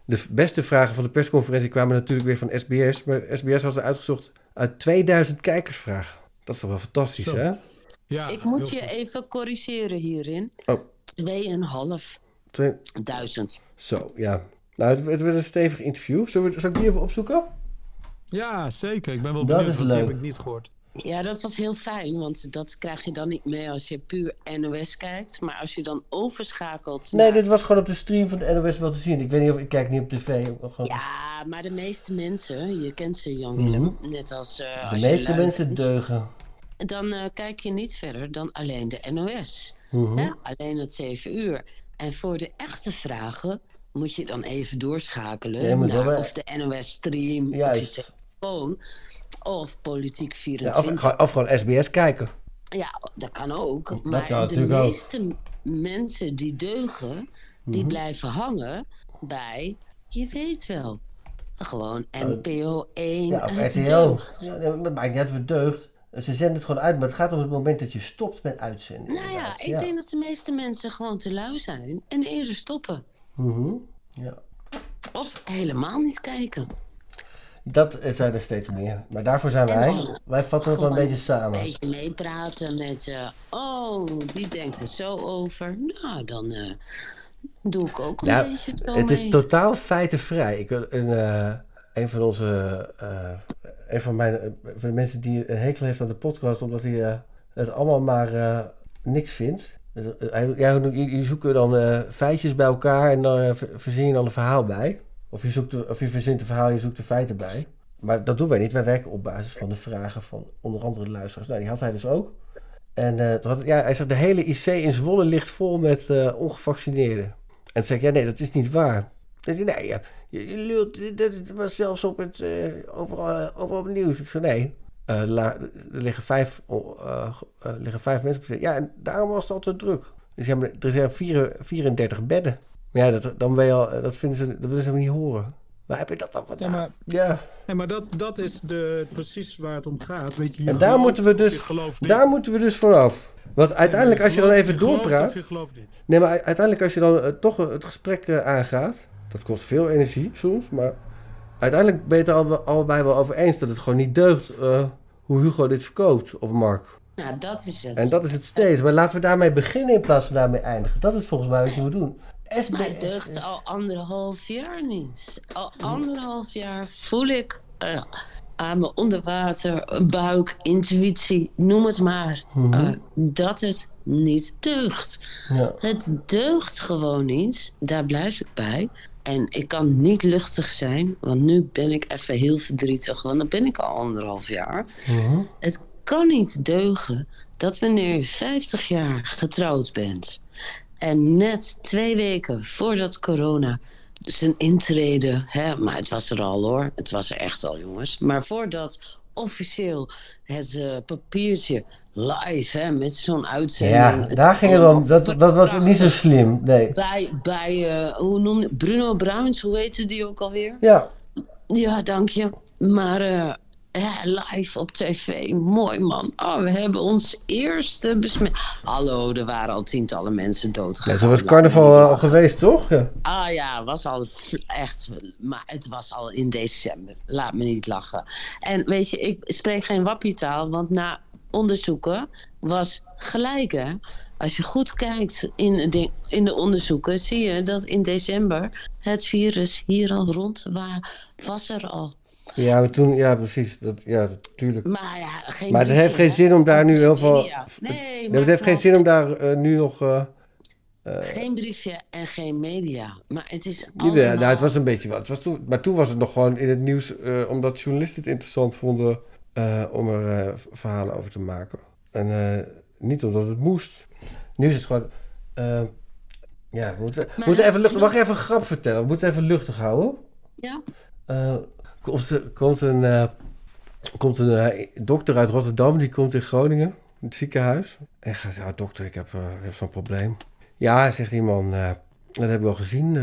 De beste vragen van de persconferentie kwamen natuurlijk weer van SBS. Maar SBS was er uitgezocht uit 2000 kijkersvragen. Dat is toch wel fantastisch, Zo. hè? ja, Ik moet je goed. even corrigeren hierin. Oh. 2.500. Twee- Zo, ja. Nou, het, het werd een stevig interview. Zullen we, zal ik die even opzoeken? Ja, zeker. Ik ben wel Dat benieuwd, is want die heb ik niet gehoord. Ja, dat was heel fijn, want dat krijg je dan niet mee als je puur NOS kijkt. Maar als je dan overschakelt. Nee, naar- dit was gewoon op de stream van de NOS wel te zien. Ik weet niet of ik kijk niet op tv. Gewoon- Ja, maar de meeste mensen, je kent ze Jan Willem, net als. eh, Mhm. de als meeste mensen deugen. Dan eh, kijk je niet verder dan alleen de NOS. Mhm. Alleen het 7 uur. En voor de echte vragen moet je dan even doorschakelen Ja, naar of de NOS stream, of je Juist. Telefoon, of Politiek Ja, 24. of, gewoon- of gewoon SBS kijken. Ja, dat kan ook. Dat maar kan de ook. meeste mensen die deugen, die Mhm. blijven hangen bij, je weet wel, gewoon NPO 1 Oh. Ja, of RTL. Ja, dat maakt niet uit deugt. Ze zenden het gewoon uit, maar het gaat om het moment dat je stopt met uitzenden. Nou ja, ik denk dat de meeste mensen gewoon te lui zijn en eerder stoppen. Mhm. ja. Of helemaal niet kijken. Dat zijn er steeds meer. Maar daarvoor zijn wij. dan Wij vatten het wel een beetje samen. Een beetje meepraten met, eh, oh, die denkt er zo over. Nou, dan eh, doe ik ook een Nou, beetje het is totaal feitenvrij. Ik, een, eh, een van onze, een van mijn, van de mensen die een hekel heeft aan de podcast, omdat hij het allemaal maar niks vindt. Dus, ja, je, je zoekt dan feitjes bij elkaar en dan ver- verzin je dan een verhaal bij. Of je, zoekt, de- of je verzint een verhaal je zoekt de feiten bij. Maar dat doen wij niet. Wij werken op basis van de vragen van onder andere de luisteraars. Nou, die had hij dus ook. En eh, ja, hij zegt, de hele IC in Zwolle ligt vol met eh, ongevaccineerden. En zei ik, ja nee, dat is niet waar. Dan zei nee, ja, je, lult, dit was zelfs op het, eh, overal, overal op het nieuws. Ik zei, nee, er liggen vijf, liggen vijf mensen. Ja, en daarom was het al te druk. Dus ja, maar er zijn vier, 34 bedden. Maar ja, dat, dan ben je al, dat, vinden ze, dat willen ze niet horen. Waar heb je dat dan Ja, vandaan? maar, Ja, nee, maar dat, dat is de, precies waar het om gaat. Weet je, je en daar moeten we dus, daar moeten we dus vanaf. Want uiteindelijk, als je dan even gelooft doorpraat... Nee, maar uiteindelijk als je dan eh, toch het gesprek eh, aangaat, dat kost veel energie soms, maar uiteindelijk ben je het er al, allebei wel over eens dat het gewoon niet deugt eh, hoe Hugo dit verkoopt, of Mark. Nou, dat is het. En dat is het steeds. Maar laten we daarmee beginnen in plaats van daarmee eindigen. Dat is volgens mij wat je moet doen. SBS. Maar het deugt al anderhalf jaar niet. Al anderhalf jaar voel ik eh, aan mijn onderwater, buik, intuïtie, noem het maar, eh, dat het niet deugt. Ja. Het deugt gewoon niet, daar blijf ik bij. En ik kan niet luchtig zijn, want nu ben ik even heel verdrietig, want dan ben ik al anderhalf jaar. Het kan niet deugen dat wanneer je 50 jaar getrouwd bent en net twee weken voordat corona zijn intrede. Hè? Maar het was er al hoor. Het was er echt al, jongens. Maar voordat officieel het eh, papiertje live hè, met zo'n uitzending. Ja, daar ging het om. Dat, dat was niet zo slim. Nee. Bij, bij eh, hoe noem je Bruno Bruins, hoe heette die ook alweer? Ja. Ja, dank je. Maar eh, live op tv, mooi man. Oh, we hebben ons eerste besmet. Hallo, er waren al tientallen mensen doodgegaan. Ja, zo was carnaval eh, al geweest, toch? Ja. Ah ja, was al echt. Maar het was al in december. Laat me niet lachen. En weet je, ik spreek geen wappietaal, want na onderzoeken was gelijk hè. Als je goed kijkt in de, in de onderzoeken, zie je dat in december het virus hier al rond wa- was er al. Ja, maar toen, ja, precies. Dat, ja, natuurlijk. Maar ja, geen Maar het heeft geen zin om daar nu heel veel. Nee, maar het heeft geen zin om daar eh, nu nog. eh, Geen briefje en geen media. Maar het is Ja, allemaal... nou, het was een beetje wat. Het was toen, maar toen was het nog gewoon in het nieuws, eh, omdat journalisten het interessant vonden eh, om er eh, verhalen over te maken. En eh, niet omdat het moest. Nu is het gewoon. eh, ja, we moeten, we moeten even luchtig. Mag ik even een grap vertellen? We moeten even luchtig houden. Ja? Komt, komt een, eh, komt een eh, dokter uit Rotterdam, die komt in Groningen, in het ziekenhuis. En gaat, ja dokter, ik heb, eh, heb zo'n probleem. Ja, zegt die man, dat heb ik wel gezien,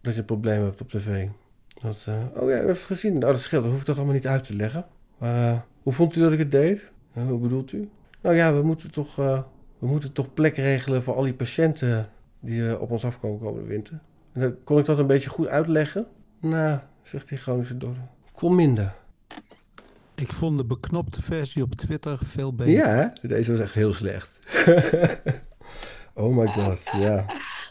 dat je een probleem hebt op tv. Oh ja, heeft het gezien. Nou, dat scheelt, dan hoef ik dat allemaal niet uit te leggen. Maar hoe vond u dat ik het deed? Hoe bedoelt u? Nou ja, we moeten toch, we moeten toch plek regelen voor al die patiënten die op ons afkomen komende winter. En dan kon ik dat een beetje goed uitleggen? Nou, zegt die Groningse dokter. Kom minder. Ik vond de beknopte versie op Twitter veel beter. Ja, hè? deze was echt heel slecht. oh my god, ja.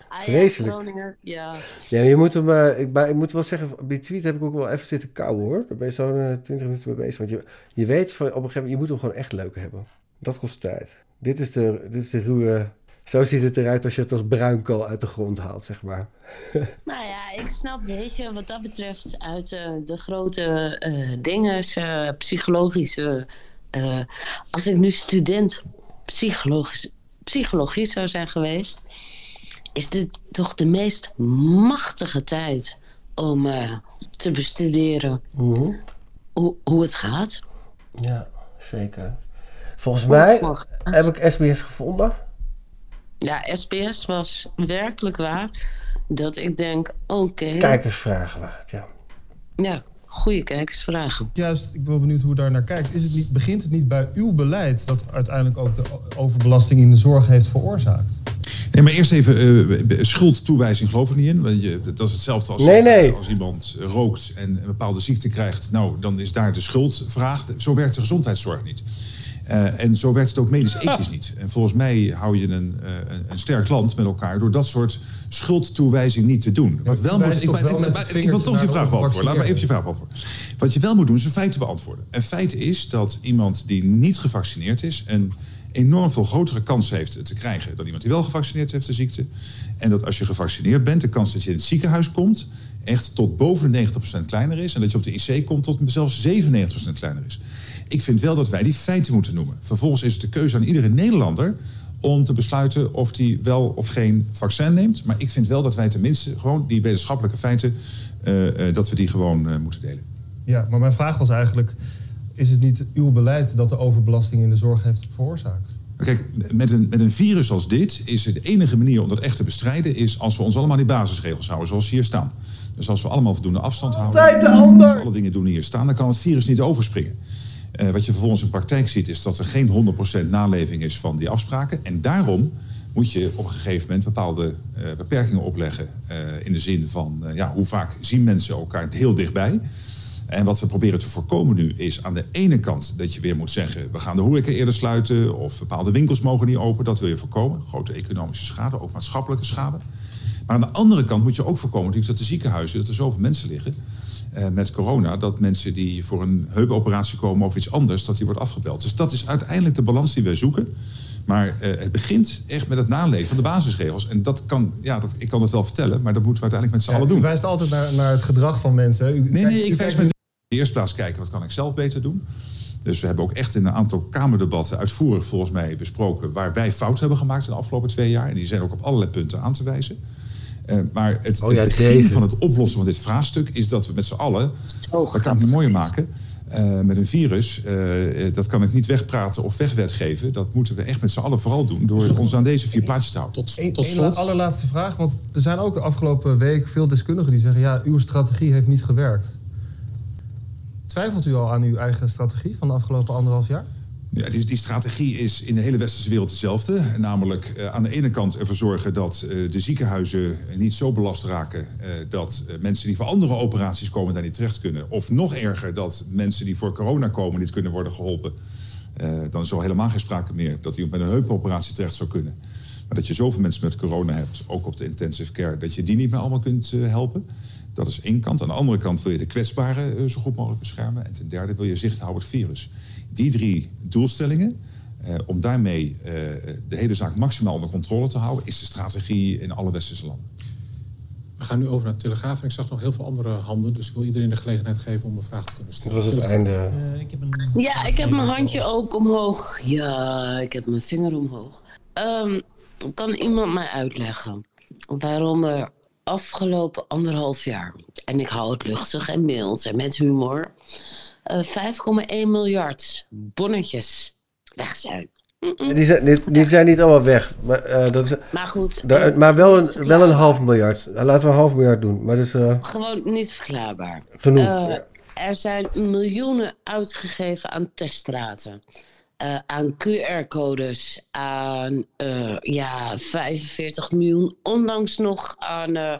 Ah, Vreselijk. Ja, ja. Je moet hem, eh, ik, maar ik moet wel zeggen, op die tweet heb ik ook wel even zitten kauwen hoor. Daar ben je zo'n eh, 20 minuten mee bezig. Want je, je weet van, op een gegeven moment, je moet hem gewoon echt leuk hebben. Dat kost tijd. Dit is de, dit is de ruwe, zo ziet het eruit als je het als bruinkool uit de grond haalt, zeg maar. Nou ja, ik snap, weet je, wat dat betreft uit eh, de grote eh dingen, eh, psychologische... als ik nu student psychologisch, psychologie zou zijn geweest... is dit toch de meest machtige tijd om te bestuderen hoe, hoe het gaat. Ja, zeker. Volgens mij heb ik SBS gevonden. Ja, SBS was werkelijk waar dat ik denk, oké, Kijkersvragen waard, ja. ja, goede kijkersvragen. Juist, ik ben wel benieuwd hoe u daar naar kijkt. Is het niet, begint het niet bij uw beleid dat uiteindelijk ook de overbelasting in de zorg heeft veroorzaakt? Nee, maar eerst even eh, schuldtoewijzing geloof ik niet in. Want je, dat is hetzelfde als, Nee, nee. als iemand rookt en een bepaalde ziekte krijgt. Nou, dan is daar de schuldvraag. Zo werkt de gezondheidszorg niet. Eh, en zo werkt het ook medisch-ethisch niet. En volgens mij hou je een, eh, een, een sterk land met elkaar door dat soort schuldtoewijzing niet te doen. Wat wel moet, ik, wel ik wil toch je vraag de beantwoorden. Laat maar even je vraag beantwoorden. Wat je wel moet doen, is een feiten beantwoorden. En feit is dat iemand die niet gevaccineerd is... een enorm veel grotere kans heeft te krijgen... dan iemand die wel gevaccineerd heeft, de ziekte. En dat als je gevaccineerd bent, de kans dat je in het ziekenhuis komt... echt tot boven de 90% kleiner is. En dat je op de IC komt tot zelfs 97% kleiner is. Ik vind wel dat wij die feiten moeten noemen. Vervolgens is het de keuze aan iedere Nederlander om te besluiten of hij wel of geen vaccin neemt. Maar ik vind wel dat wij tenminste gewoon die wetenschappelijke feiten... eh, eh, dat we die gewoon eh, moeten delen. Ja, maar mijn vraag was eigenlijk... is het niet uw beleid dat de overbelasting in de zorg heeft veroorzaakt? Kijk, met een, met een virus als dit is het de enige manier om dat echt te bestrijden... is als we ons allemaal aan die basisregels houden, zoals hier staan. Dus als we allemaal voldoende afstand houden... Altijd de ander. Als we alle dingen doen die hier staan, dan kan het virus niet overspringen. Eh, wat je vervolgens in praktijk ziet, is dat er geen 100% naleving is van die afspraken. En daarom moet je op een gegeven moment bepaalde eh, beperkingen opleggen. eh, in de zin van, ja, hoe vaak zien mensen elkaar heel dichtbij? En wat we proberen te voorkomen nu is aan de ene kant dat je weer moet zeggen... we gaan de horeca eerder sluiten of bepaalde winkels mogen niet open. Dat wil je voorkomen. Grote economische schade, ook maatschappelijke schade. Maar aan de andere kant moet je ook voorkomen natuurlijk dat de ziekenhuizen... dat er zoveel mensen liggen eh, met corona... dat mensen die voor een heupoperatie komen of iets anders... dat die wordt afgebeld. Dus dat is uiteindelijk de balans die wij zoeken. Maar eh, het begint echt met het naleven van de basisregels. En dat kan, ja, dat, ik kan het wel vertellen... maar dat moeten we uiteindelijk met z'n allen U doen. wijst altijd naar, naar het gedrag van mensen. U, Nee, nee, u ik wijs met in de eerste plaats kijken wat kan ik zelf beter doen. Dus we hebben ook echt in een aantal Kamerdebatten uitvoerig volgens mij besproken waar wij fout hebben gemaakt in de afgelopen twee jaar. En die zijn ook op allerlei punten aan te wijzen. Eh, maar het, Oh ja, het begin deze. van het oplossen van dit vraagstuk is dat we met z'n allen, dat kan ik niet mooier maken, eh, met een virus, eh, dat kan ik niet wegpraten of wegwetgeven. Dat moeten we echt met z'n allen vooral doen door ons aan deze vier plaatjes te houden. Eén één allerlaatste vraag, want er zijn ook de afgelopen week veel deskundigen die zeggen... ja, uw strategie heeft niet gewerkt. Twijfelt u al aan uw eigen strategie van de afgelopen anderhalf jaar? Ja, die, die strategie is in de hele westerse wereld dezelfde. Namelijk eh, aan de ene kant ervoor zorgen dat eh, de ziekenhuizen niet zo belast raken... eh, dat mensen die voor andere operaties komen daar niet terecht kunnen. Of nog erger, dat mensen die voor corona komen niet kunnen worden geholpen. Eh, dan is er al helemaal geen sprake meer dat iemand met een heupoperatie terecht zou kunnen. Maar dat je zoveel mensen met corona hebt, ook op de intensive care... dat je die niet meer allemaal kunt helpen. Dat is één kant. Aan de andere kant wil je de kwetsbaren zo goed mogelijk beschermen. En ten derde wil je zicht houden op het virus. Die drie doelstellingen, eh, om daarmee eh, de hele zaak maximaal onder controle te houden... is de strategie in alle westerse landen. We gaan nu over naar de Telegraaf. En ik zag nog heel veel andere handen. Dus ik wil iedereen de gelegenheid geven om een vraag te kunnen stellen. Dat was het einde. Ja, ik heb mijn handje ook omhoog. Ja, ik heb mijn vinger omhoog. Ehm, kan iemand mij uitleggen waarom er afgelopen anderhalf jaar, en ik hou het luchtig en mild en met humor, eh 5,1 miljard bonnetjes weg zijn? Die zijn, die, die zijn niet allemaal weg. Maar, eh, dat is, Maar goed, eh, maar wel een, wel een half miljard. Laten we een half miljard doen. Maar dat is eh, Gewoon niet verklaarbaar. genoeg. Eh, Ja. Er zijn miljoenen uitgegeven aan teststraten. eh, aan QR-codes, aan eh, ja, 45 miljoen. Ondanks nog aan, eh,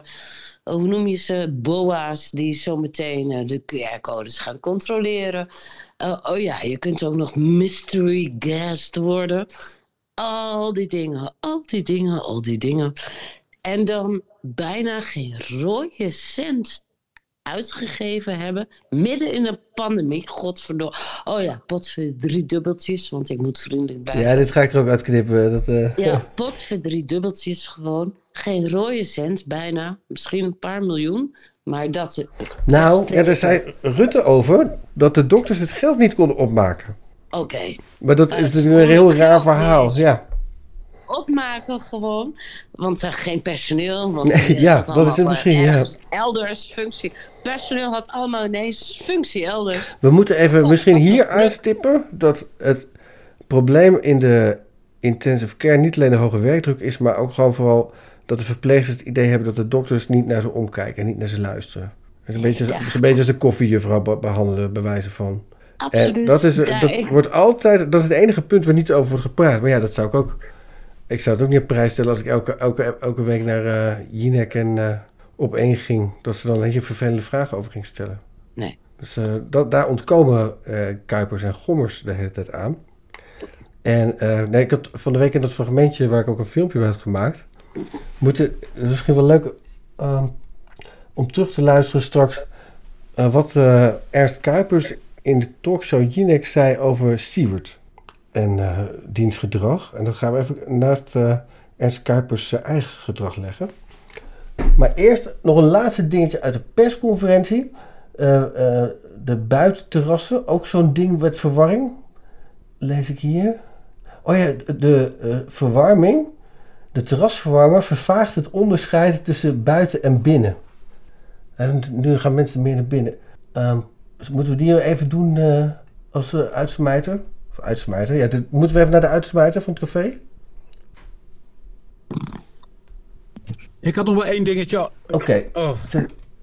hoe noem je ze, BOA's die zometeen eh, de QR-codes gaan controleren. Eh, oh ja, je kunt ook nog mystery guest worden. Al die dingen, al die dingen, al die dingen. En dan bijna geen rode cent uitgegeven hebben. Midden in een pandemie. Godverdomme. Oh ja, potver drie dubbeltjes, want ik moet vriendelijk blijven. ja, dit ga ik er ook uitknippen. Dat, eh, Ja, potver drie dubbeltjes gewoon. Geen rode cent, bijna. Misschien een paar miljoen. Maar dat. Nou, ja, daar zei Rutte over dat de dokters het geld niet konden opmaken. Oké. Maar dat Eh, is natuurlijk een heel raar verhaal. Ja. Opmaken gewoon. Want er geen personeel. Want Nee, ja, dat is het allemaal misschien, ja. Elders functie. Personeel had allemaal ineens functie elders. We moeten even misschien hier aanstippen dat het probleem in de intensive care niet alleen de hoge werkdruk is, maar ook gewoon vooral dat de verpleegsters het idee hebben dat de dokters niet naar ze omkijken en niet naar ze luisteren. Het is een beetje, is een beetje als de koffiejuffrouw be- behandelen, bij wijze van. Absoluut. En dat, is, dat wordt altijd, dat is het enige punt waar niet over wordt gepraat. Maar ja, dat zou ik ook. Ik zou het ook niet op prijs stellen als ik elke, elke, elke week naar eh Jinek en eh, op één ging. Dat ze dan een hele vervelende vragen over ging stellen. Nee. Dus eh, dat, daar ontkomen Kuipers en Gommers de hele tijd aan. En nee, ik had van de week in dat fragmentje waar ik ook een filmpje bij had gemaakt. Moeten, het is misschien wel leuk ehm, om terug te luisteren straks. wat Ernst Kuipers in de talkshow Jinek zei over Siewert en eh diens gedrag. En dat gaan we even naast eh, Ernst Kuipers eigen gedrag leggen. Maar eerst nog een laatste dingetje uit de persconferentie. Eh, de buitenterrassen, ook zo'n ding met verwarring. Lees ik hier. Oh ja, de, verwarming. De terrasverwarmer vervaagt het onderscheid tussen buiten en binnen. En nu gaan mensen meer naar binnen. Dus moeten we die even doen als uitsmijter? Of uitsmijter? Ja, dit, moeten we even naar de uitsmijter van het café? Ik had nog wel één dingetje. Oké. Oh.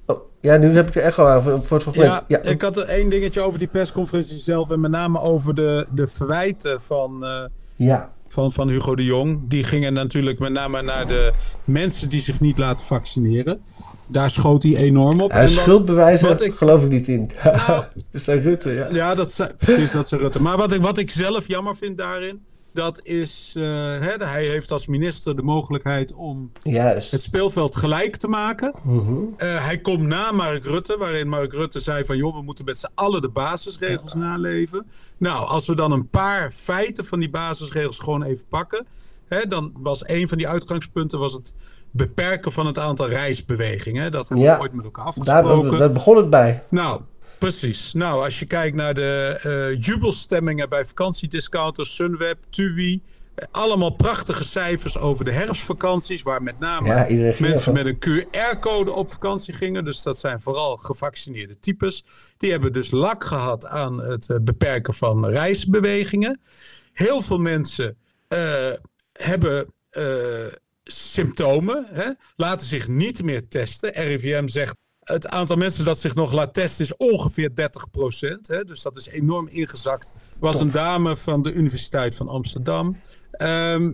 Oh, ja, nu heb ik er echt al aan voor het fragment. Ja, ik had er één dingetje over die persconferentie zelf. En met name over de, de verwijten van, eh, Ja. van, van Hugo de Jong. Die gingen natuurlijk met name naar de mensen die zich niet laten vaccineren. Daar schoot hij enorm op. En schuldbewijzen wat ik- geloof ik niet in. dus daar Rutte, ja. Ja, dat zei, precies, dat zei Rutte. Maar wat ik, wat ik zelf jammer vind daarin, dat is, eh, hè, hij heeft als minister de mogelijkheid om Juist. het speelveld gelijk te maken. Mhm. Eh, hij komt na Mark Rutte, waarin Mark Rutte zei van... joh, we moeten met z'n allen de basisregels naleven. Nou, als we dan een paar feiten van die basisregels gewoon even pakken... Hè, dan was een van die uitgangspunten was het beperken van het aantal reisbewegingen. Dat hebben Ja. we ooit met elkaar Daar, afgesproken. daar begon het bij. Nou, precies. Nou, als je kijkt naar de eh, jubelstemmingen bij vakantiediscounters, Sunweb, TUI, allemaal prachtige cijfers over de herfstvakanties, waar met name Ja, mensen met een QR-code op vakantie gingen. Dus dat zijn vooral gevaccineerde types. Die hebben dus lak gehad aan het eh, beperken van reisbewegingen. Heel veel mensen eh, hebben eh, symptomen, hè, laten zich niet meer testen. RIVM zegt het aantal mensen dat zich nog laat testen is ongeveer 30 Hè, dus dat is enorm ingezakt. was een dame van de Universiteit van Amsterdam. ehm,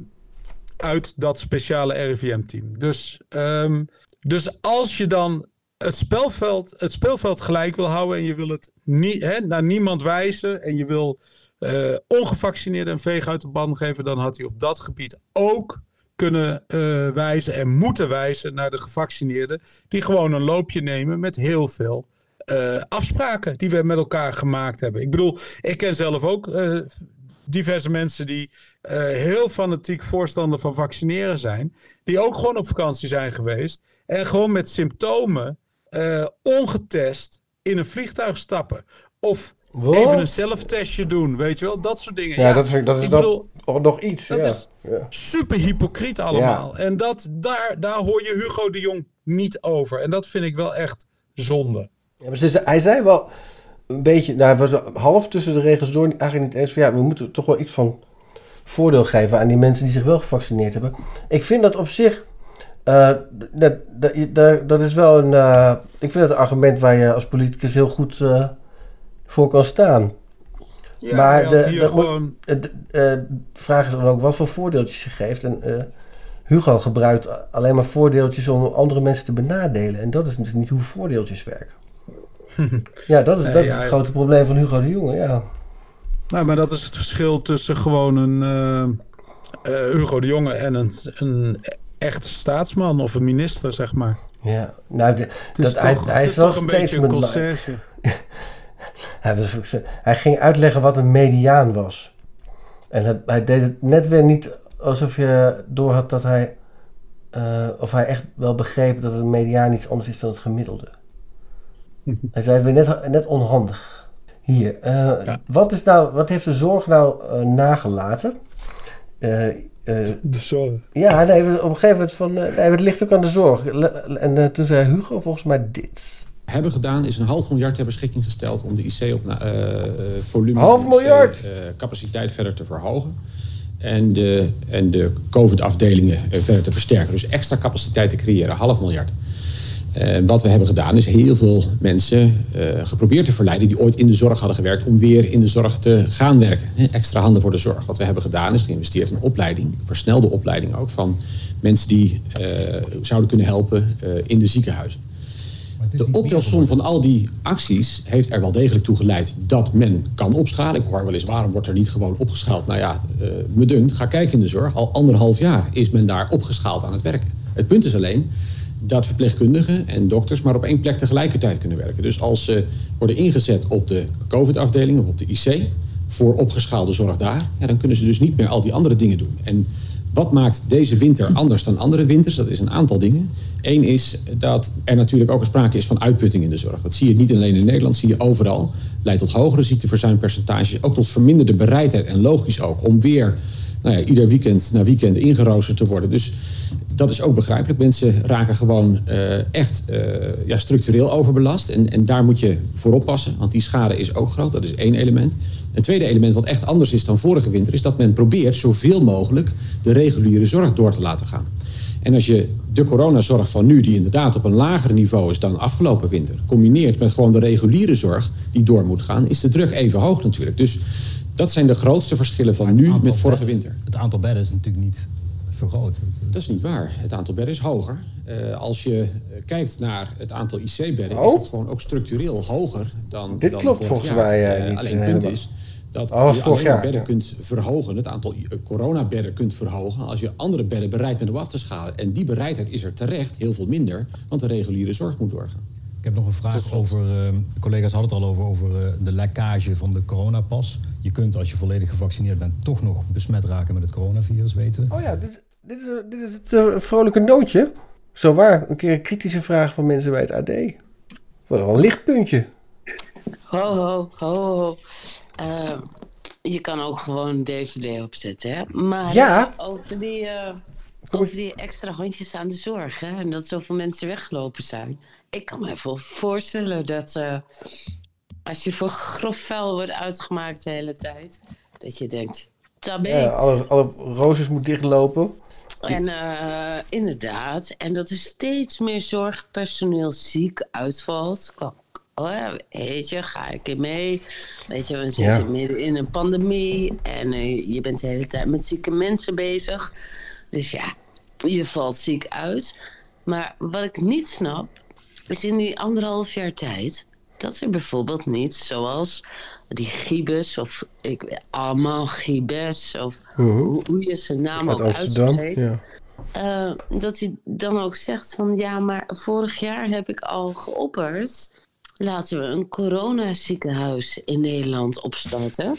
uit dat speciale RIVM-team. Dus, ehm, dus als je dan het spelveld, het speelveld gelijk wil houden en je wil het niet, hè, naar niemand wijzen en je wil eh ongevaccineerden een veeg uit de ban geven, dan had hij op dat gebied ook kunnen eh, wijzen en moeten wijzen naar de gevaccineerden, die gewoon een loopje nemen met heel veel eh, afspraken die we met elkaar gemaakt hebben. Ik bedoel, ik ken zelf ook eh, diverse mensen die heel fanatiek voorstander van vaccineren zijn, die ook gewoon op vakantie zijn geweest en gewoon met symptomen ongetest in een vliegtuig stappen. Of even een zelftestje doen, weet je wel, dat soort dingen. Ja, dat, vind ik, dat is ik bedoel, nog- nog iets. dat ja. is Ja. super hypocriet allemaal. En dat, daar, daar hoor je Hugo de Jong niet over. En dat vind ik wel echt zonde. Ja, maar hij zei wel een beetje, nou, hij was half tussen de regels door eigenlijk niet eens van ja, we moeten toch wel iets van voordeel geven aan die mensen die zich wel gevaccineerd hebben. Ik vind dat op zich, eh, dat, dat, dat, dat is wel een, eh, ik vind dat een argument waar je als politicus heel goed eh, voor kan staan. Ja, maar de, dat gewoon- eh, de, eh, de vraag is dan ook wat voor voordeeltjes je geeft. En eh, Hugo gebruikt alleen maar voordeeltjes om andere mensen te benadelen. En dat is dus niet hoe voordeeltjes werken. Ja, dat is, Nee, dat is het grote probleem van Hugo de Jonge, ja. Nou, maar dat is het verschil tussen gewoon een Hugo de Jonge en een, een echte staatsman of een minister, zeg maar. Ja, nou, de- Het is dat, hij, toch- hij het is toch een beetje een conciërge. hij, ging uitleggen wat een mediaan was. En hij, hij deed het net weer niet alsof je door had dat hij... eh, of hij echt wel begreep dat een mediaan iets anders is dan het gemiddelde. hij zei het weer net, net onhandig. Hier, eh, wat, is nou, wat heeft de zorg nou eh, nagelaten? Eh, eh, de zorg? Ja, nee, op een gegeven moment van... eh, nee, het ligt ook aan de zorg. En toen zei Hugo volgens mij dit. Hebben gedaan is een half miljard ter beschikking gesteld om de IC op na- eh, eh, Half miljard? IC, eh, capaciteit verder te verhogen. En de, en de COVID-afdelingen eh, verder te versterken. Dus extra capaciteit te creëren, half miljard. Eh, wat we hebben gedaan is heel veel mensen eh, geprobeerd te verleiden die ooit in de zorg hadden gewerkt om weer in de zorg te gaan werken. Extra handen voor de zorg. Wat we hebben gedaan is geïnvesteerd in opleiding, versnelde opleiding ook van mensen die eh, zouden kunnen helpen eh, in de ziekenhuizen. De optelsom van al die acties heeft er wel degelijk toe geleid dat men kan opschalen. Ik hoor wel eens, waarom wordt er niet gewoon opgeschaald? Nou ja, eh me dunkt, ga kijken in de zorg. Al anderhalf jaar is men daar opgeschaald aan het werken. Het punt is alleen dat verpleegkundigen en dokters maar op één plek tegelijkertijd kunnen werken. Dus als ze worden ingezet op de COVID-afdeling of op de IC voor opgeschaalde zorg daar, ja, dan kunnen ze dus niet meer al die andere dingen doen. En wat maakt deze winter anders dan andere winters? Dat is een aantal dingen. Eén is dat er natuurlijk ook een sprake is van uitputting in de zorg. Dat zie je niet alleen in Nederland, zie je overal. Leidt tot hogere ziekteverzuimpercentages, ook tot verminderde bereidheid en logisch ook om weer nou ja, ieder weekend na weekend ingeroosterd te worden. Dus dat is ook begrijpelijk. Mensen raken gewoon eh, echt eh, ja, structureel overbelast. En, en daar moet je voor oppassen, want die schade is ook groot. Dat is één element. Een tweede element wat echt anders is dan vorige winter... is dat men probeert zoveel mogelijk de reguliere zorg door te laten gaan. En als je de coronazorg van nu, die inderdaad op een lager niveau is dan afgelopen winter, combineert met gewoon de reguliere zorg die door moet gaan, is de druk even hoog natuurlijk. Dus dat zijn de grootste verschillen van nu met vorige winter. Het aantal bedden is natuurlijk niet vergroot. Dat is niet waar. Het aantal bedden is hoger. Eh, als je eh, kijkt naar het aantal IC-bedden, Oh. is het gewoon ook structureel hoger dan. Dit dan klopt volgens jaar. mij, eh, Eh, alleen eh, het punt helemaal. is dat Oh, je vorig alleen jaar, bedden ja. kunt verhogen, het aantal eh, coronabedden kunt verhogen, als je andere bedden bereid bent om af te schalen. En die bereidheid is er terecht heel veel minder, want de reguliere zorg moet doorgaan. Ik heb nog een vraag over, eh, collega's hadden het al over, over eh, de lekkage van de coronapas. Je kunt als je volledig gevaccineerd bent toch nog besmet raken met het coronavirus, weten we. Oh ja, dit, dit, is, dit is het eh, vrolijke nootje. Zo waar, een keer een kritische vraag van mensen bij het AD. Wel een lichtpuntje. Ho, ho, ho, ho. Ehm, je kan ook gewoon een DVD opzetten, hè? Maar Ja. over, die, eh, over die extra handjes aan de zorg, hè? En dat zoveel mensen weggelopen zijn. Ik kan me even voorstellen dat eh, als je voor grof vuil wordt uitgemaakt de hele tijd, dat je denkt, tabé. Ja, alle, alle roosters moet dichtlopen. En eh, inderdaad, en dat er steeds meer zorgpersoneel ziek uitvalt. Oh, weet je, ga ik in mee? Weet je, we zitten Ja. midden in een pandemie en eh, je bent de hele tijd met zieke mensen bezig. Dus ja, je valt ziek uit. Maar wat ik niet snap, is in die anderhalf jaar tijd dat er bijvoorbeeld niet, zoals die Gibes of ik allemaal Gibes of Mhm. hoe, hoe je zijn naam Uit ook uitspreekt. Ja. Eh, dat hij dan ook zegt van ja, maar vorig jaar heb ik al geopperd. Laten we een coronaziekenhuis in Nederland opstarten.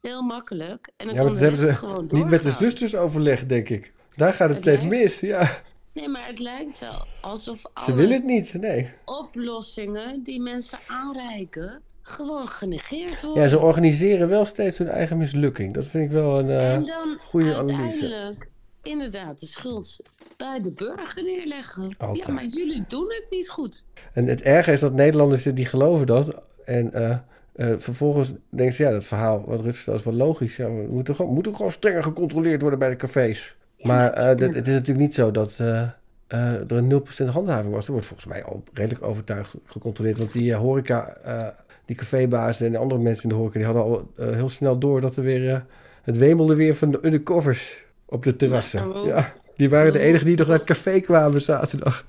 Heel makkelijk. En dan Ja, maar dat hebben ze niet met de zusters overlegd, denk ik. Daar gaat het, Het steeds lijkt- mis, ja. Nee, maar het lijkt wel alsof Ze alle willen het niet, nee. oplossingen die mensen aanreiken gewoon genegeerd worden. Ja, ze organiseren wel steeds hun eigen mislukking. Dat vind ik wel een en dan goede analyse. uiteindelijk inderdaad de schuld bij de burger neerleggen. Altijd. Ja, maar jullie doen het niet goed. En het erge is dat Nederlanders die geloven dat. En eh, eh, vervolgens denken ze, ja, dat verhaal wat Rutte stelt is wel logisch. Ja, we moeten gewoon, moeten gewoon strenger gecontroleerd worden bij de cafés. Maar eh, dat, het is natuurlijk niet zo dat eh, eh, er een 0% handhaving was. Er wordt volgens mij al redelijk overtuigd gecontroleerd. Want die horeca, eh, die cafébazen en de andere mensen in de horeca... die hadden al heel snel door dat er weer... eh, het wemelde weer van de undercovers op de terrassen. Ja, die waren de enigen die nog naar het café kwamen zaterdag.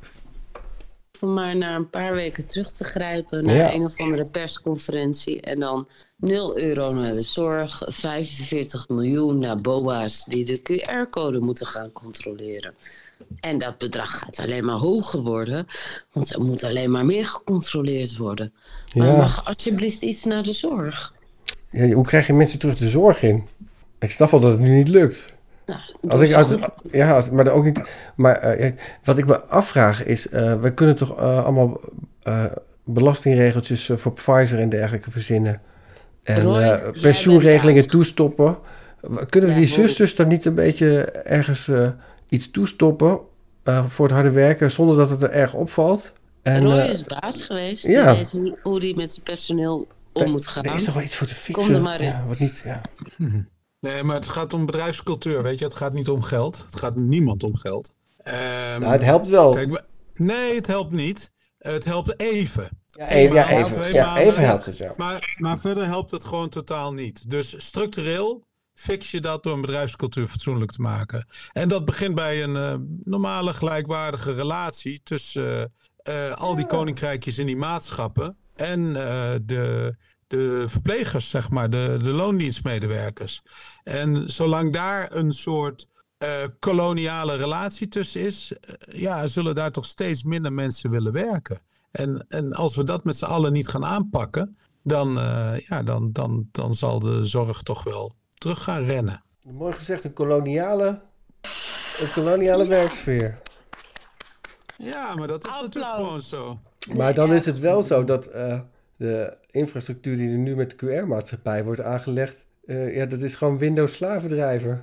Om maar naar een paar weken terug te grijpen naar Ja. een of andere persconferentie. En dan 0 euro naar de zorg, 45 miljoen naar BOA's die de QR-code moeten gaan controleren. En dat bedrag gaat alleen maar hoger worden, want er moet alleen maar meer gecontroleerd worden. Maar Ja. mag alsjeblieft iets naar de zorg? Ja, hoe krijg je mensen terug de zorg in? Ik snap wel dat het nu niet lukt. Als ik, als, ja, als, maar ook niet. Maar eh, wat ik me afvraag is: eh we kunnen toch eh, allemaal eh, belastingregeltjes voor Pfizer en dergelijke verzinnen. En Roy, eh, pensioenregelingen toestoppen. Kunnen we Ja, die zusters dan niet een beetje ergens eh, iets toestoppen eh, voor het harde werken zonder dat het er erg opvalt? En, Roy eh, is baas geweest. ja. Die weet hoe, hoe die met zijn personeel om moet gaan. er is toch wel iets voor te fixen? Kom er maar in. Ja, wat niet, ja. Nee, maar het gaat om bedrijfscultuur, weet je. Het gaat niet om geld. Het gaat niemand om geld. Ehm, Nou, het helpt wel. Kijk, nee, het helpt niet. Het helpt even. Ja, even, maand, even. Ja, maanden. even helpt het, ja. Maar, maar verder helpt het gewoon totaal niet. Dus structureel fix je dat door een bedrijfscultuur fatsoenlijk te maken. En dat begint bij een eh, normale gelijkwaardige relatie tussen eh, eh, al die koninkrijkjes in die maatschappen en de, de verplegers, zeg maar, de, de loondienstmedewerkers. En zolang daar een soort eh, koloniale relatie tussen is, eh, ja, zullen daar toch steeds minder mensen willen werken. En, en als we dat met z'n allen niet gaan aanpakken, dan, eh, ja, dan, dan, dan zal de zorg toch wel terug gaan rennen. Mooi gezegd, een koloniale, een koloniale werksfeer. Ja, maar dat is natuurlijk gewoon zo. Maar dan is het wel zo dat eh, de infrastructuur die er nu met de QR-maatschappij wordt aangelegd, eh, ja, dat is gewoon Windows slavendrijver.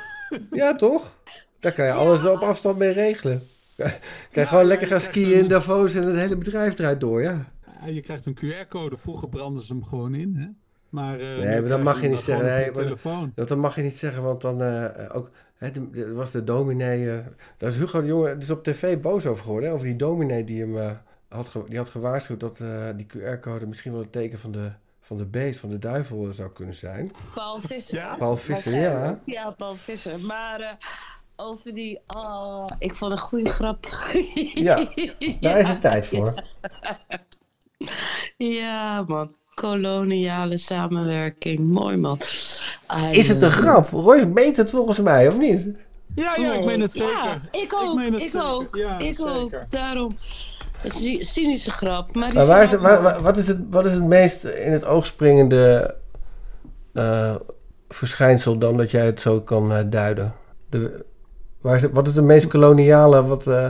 ja, toch? Daar kan je alles op afstand mee regelen. Kan je gewoon lekker gaan skiën in Davos en het hele bedrijf draait door, ja. Ja, je krijgt een QR-code. Vroeger branden ze hem gewoon in. Hè? Maar, nu Nee, maar dat mag je niet zeggen. Nee, telefoon. dat, dat mag je niet zeggen, want dan eh, ook... De- was de dominee... daar is Hugo de Jonge dus op tv boos over geworden. Hè, over die dominee die hem had, ge- die had gewaarschuwd dat eh, die QR-code misschien wel het teken van de, van de beest, van de duivel zou kunnen zijn. Paul Visser. Ja? Paul Visser, ja. Ja, Paul Visser. Maar eh, over die... Oh, ik vond een goede grap. Ja, daar is het tijd voor. Ja, man. Koloniale samenwerking. Mooi, man. I Is het een grap? Roy meent het volgens mij, of niet? Ja, ja, ik meen het Ja, zeker. ik ook. Ik, het zeker. ook. Ja, ik zeker. ook. Daarom. Het is een cynische grap. Maar, waar is waar- waar- wat, is het, wat is het meest in het oog springende eh, verschijnsel dan dat jij het zo kan eh, duiden? De, waar is het, wat is het meest koloniale wat... eh,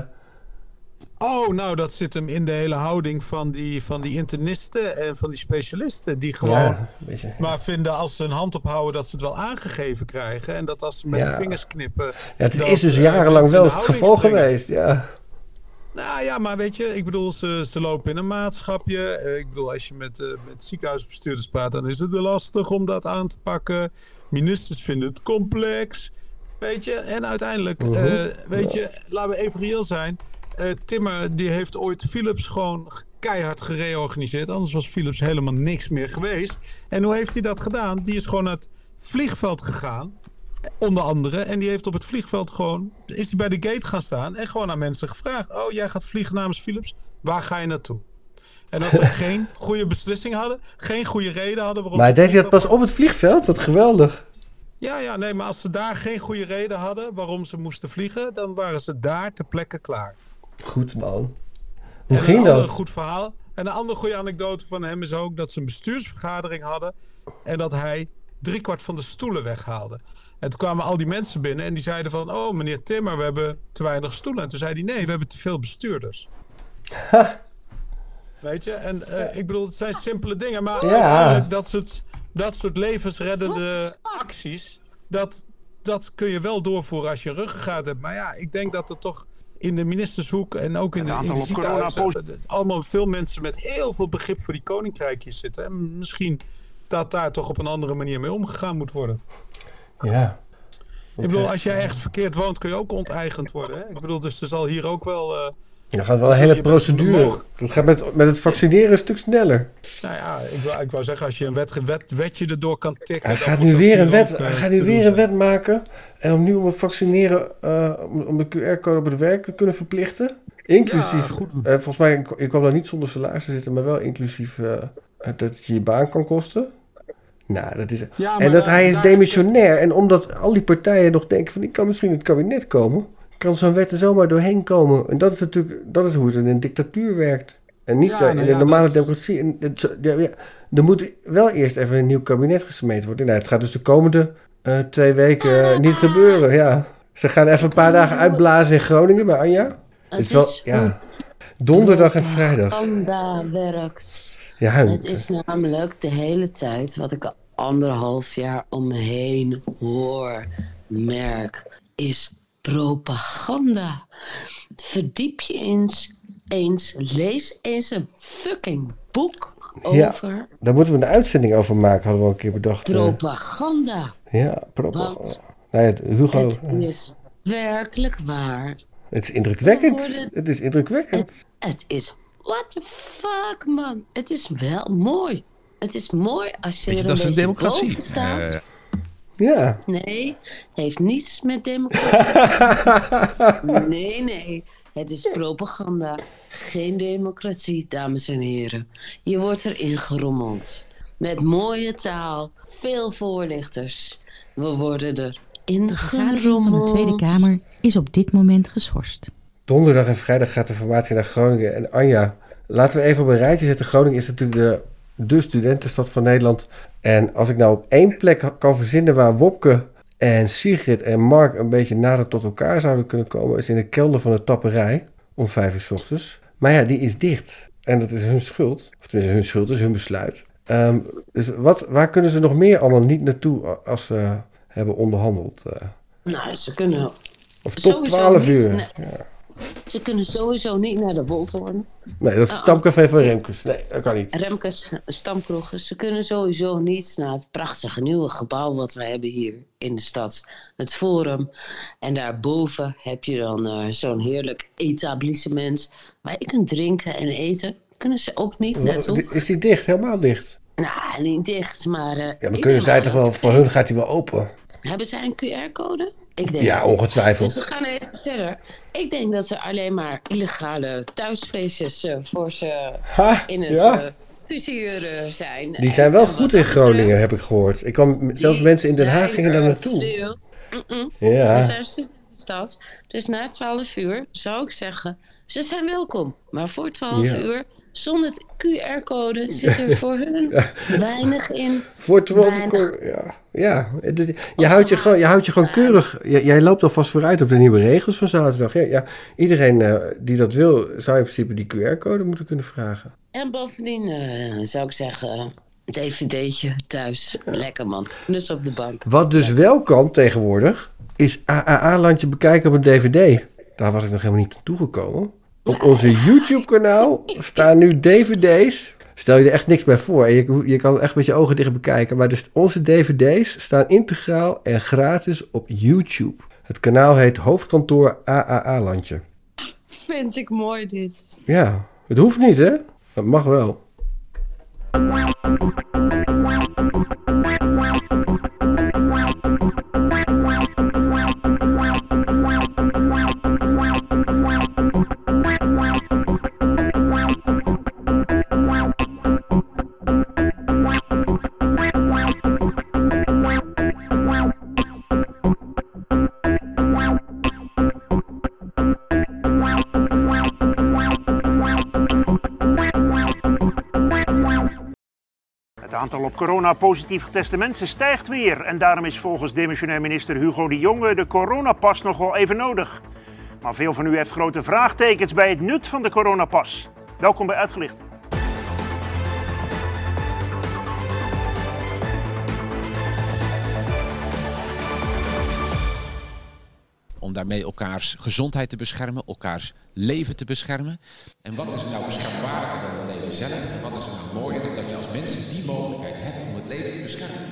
Oh, nou, dat zit hem in de hele houding van die, van die internisten en van die specialisten. Die gewoon Ja, beetje, ja. maar vinden als ze een hand ophouden dat ze het wel aangegeven krijgen. En dat als ze met Ja. de vingers knippen. Ja, het dat, is dus jarenlang wel het de geval springen. geweest. Ja. Nou ja, maar weet je, ik bedoel, ze, ze lopen in een maatschapje. Eh, Ik bedoel, als je met, eh, met ziekenhuisbestuurders praat, dan is het wel lastig om dat aan te pakken. Ministers vinden het complex. Weet je, en uiteindelijk, Mhm. eh, weet je, laten we even reëel zijn. Timmer, die heeft ooit Philips gewoon keihard gereorganiseerd. Anders was Philips helemaal niks meer geweest. En hoe heeft hij dat gedaan? Die is gewoon naar het vliegveld gegaan. Onder andere. En die heeft op het vliegveld gewoon. Is hij bij de gate gaan staan. En gewoon aan mensen gevraagd. Oh, jij gaat vliegen namens Philips. Waar ga je naartoe? En als ze geen goede beslissing hadden. Geen goede reden hadden. Waarom Maar deed hij dat pas op het vliegveld? Wat geweldig. Ja, ja, nee. Maar als ze daar geen goede reden hadden. waarom ze moesten vliegen. dan waren ze daar ter plekke klaar. Goed man. Hoe en ging een dat? ander goed verhaal. En een andere goede anekdote van hem is ook dat ze een bestuursvergadering hadden. En dat hij driekwart van de stoelen weghaalde. En toen kwamen al die mensen binnen en die zeiden van... Oh, meneer Timmer, we hebben te weinig stoelen. En toen zei hij, nee, we hebben te veel bestuurders. Weet je? En eh, ik bedoel, het zijn simpele dingen. Maar Ja. uiteindelijk, dat soort, dat soort levensreddende acties... Dat, dat kun je wel doorvoeren als je een ruggengraat hebt. Maar ja, ik denk dat er toch in de ministershoek en ook in de, in de ziekenhuizen... allemaal veel mensen met heel veel begrip voor die koninkrijkjes zitten. En misschien dat daar toch op een andere manier mee omgegaan moet worden. Ja. Ik bedoel, als jij echt verkeerd woont, kun je ook onteigend worden. Hè? Ik bedoel, dus er zal hier ook wel... eh, Er gaat wel een hele procedure. Dat gaat met, met het vaccineren een stuk sneller. nou ja, ik wou, ik wou zeggen, als je een wet, wet, wetje erdoor kan tikken... Hij gaat nu dat weer een wet, ook, eh, hij gaat nu weer een wet maken. En om nu om het vaccineren, eh, om, de QR-code op het werk te kunnen verplichten. Inclusief, eh, volgens mij, ik, kwam daar niet zonder salaris te zitten, maar wel inclusief eh, dat het je je baan kan kosten. Nou, dat is. Ja, en dat hij is demissionair. En omdat al die partijen nog denken van ik kan misschien in het kabinet komen, kan zo'n wet er zomaar doorheen komen. En dat is natuurlijk, dat is hoe het in een dictatuur werkt. En niet Ja, in nou de ja, normale dat- democratie. En het zo- ja, ja, er moet wel eerst even een nieuw kabinet gesmeed worden. Nou, het gaat dus de komende eh, twee weken eh, niet gebeuren. Ja. Ze gaan even een paar dagen uitblazen in Groningen bij Anja. Het is wel, ja. Donderdag en vrijdag. Werkt. Ja, het is namelijk de hele tijd wat ik al anderhalf jaar om me heen hoor, merk, is propaganda. Verdiep je eens, eens lees eens een fucking boek Ja, over daar moeten we een uitzending over maken, hadden we al een keer bedacht. eh. propaganda. ja, propaganda. Nee, het- Hugo, het is werkelijk waar. het is indrukwekkend. Worden- Het is indrukwekkend. Het is, what the fuck man. Het is wel mooi. Het is mooi als je Weet je, er dat is een democratie. staat. Ja. Nee, heeft niets met democratie. nee, nee. Het is propaganda. Geen democratie, dames en heren. Je wordt erin gerommeld. Met mooie taal, veel voorlichters. We worden er in De vergadering van de gerommeld. Tweede Kamer is op dit moment geschorst. Donderdag en vrijdag gaat de formatie naar Groningen. En Anja, laten we even op een rijtje zetten. Groningen is natuurlijk de, de studentenstad van Nederland. En als ik nou op één plek kan verzinnen waar Wopke en Sigrid en Mark een beetje nader tot elkaar zouden kunnen komen, is in de kelder van de tapperij om vijf uur 's ochtends. Maar ja, die is dicht. En dat is hun schuld. Of tenminste, hun schuld is hun besluit. Ehm, dus wat, waar kunnen ze nog meer allemaal niet naartoe als ze hebben onderhandeld? eh? Nou, ze kunnen... of tot sowieso 12 niet uur. na- Ze kunnen sowieso niet naar de Woltoorn. Nee, dat is het stamcafé van Remkes. Nee, dat kan niet. Remkes, stamkroegen. Ze kunnen sowieso niet naar het prachtige nieuwe gebouw wat we hebben hier in de stad. Het Forum. En daarboven heb je dan eh, zo'n heerlijk etablissement waar je kunt drinken en eten. Kunnen ze ook niet naartoe. Is die dicht? Helemaal dicht? Nou, niet dicht, maar... eh, Ja, maar kunnen zij toch wel... Voor hun gaat die wel open. Hebben zij een QR-code? Ik denk Ja, ongetwijfeld. Dus we gaan even verder. Ik denk dat er alleen maar illegale thuisfeestjes eh, voor ze Ha, in het ja. eh, zijn. Die zijn wel goed in Groningen, heb ik gehoord. Ik kwam, zelfs mensen in Den Haag gingen daar naartoe. Ja. Zijn. Dus na 12 uur zou ik zeggen, ze zijn welkom. Maar voor 12 Ja. uur, zonder QR-code, zit er voor hun weinig in. Voor 12 Weinig. kon- ja. Ja, je houdt je gewoon, je houdt je gewoon keurig. j- Jij loopt alvast vooruit op de nieuwe regels van zaterdag. Ja, ja, iedereen eh, die dat wil, zou in principe die QR-code moeten kunnen vragen. En bovendien eh, zou ik zeggen, dvd'tje thuis. Lekker man, nus op de bank. Wat dus wel kan tegenwoordig, is AAA-landje bekijken op een DVD. Daar was ik nog helemaal niet aan toegekomen. Op onze YouTube-kanaal staan nu DVD's. Stel je er echt niks bij voor. En je, je kan echt met je ogen dicht bekijken. Maar dus onze DVD's staan integraal en gratis op YouTube. Het kanaal heet Hoofdkantoor AAA-landje. Vind ik mooi dit. Ja, het hoeft niet hè. Dat mag wel. Op corona positief geteste mensen stijgt weer. En daarom is volgens demissionair minister Hugo de Jonge de coronapas nog wel even nodig. Maar veel van u heeft grote vraagtekens bij het nut van de coronapas. Welkom bij Uitgelicht. Om daarmee elkaars gezondheid te beschermen, elkaars leven te beschermen. En wat is er nou beschermwaardiger dan het leven zelf? En wat is er nou mooier dan dat je als mensen die mogelijkheid hebt om het leven te beschermen?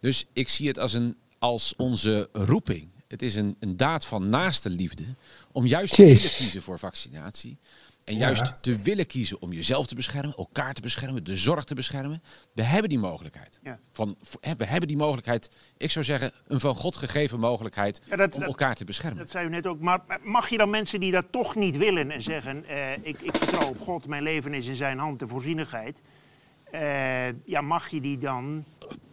Dus ik zie het als, een, als onze roeping. Het is een, een daad van naaste liefde om juist te kiezen voor vaccinatie. En Ja. juist te willen kiezen om jezelf te beschermen, elkaar te beschermen, de zorg te beschermen. We hebben die mogelijkheid. Ja. Van, hè, we hebben die mogelijkheid, ik zou zeggen, een van God gegeven mogelijkheid Ja, dat- om dat- elkaar te beschermen. Dat zei u net ook. Maar maar mag je dan mensen die dat toch niet willen en zeggen: eh, ik, ik vertrouw op God, mijn leven is in zijn hand, de voorzienigheid. eh, ja, mag je die dan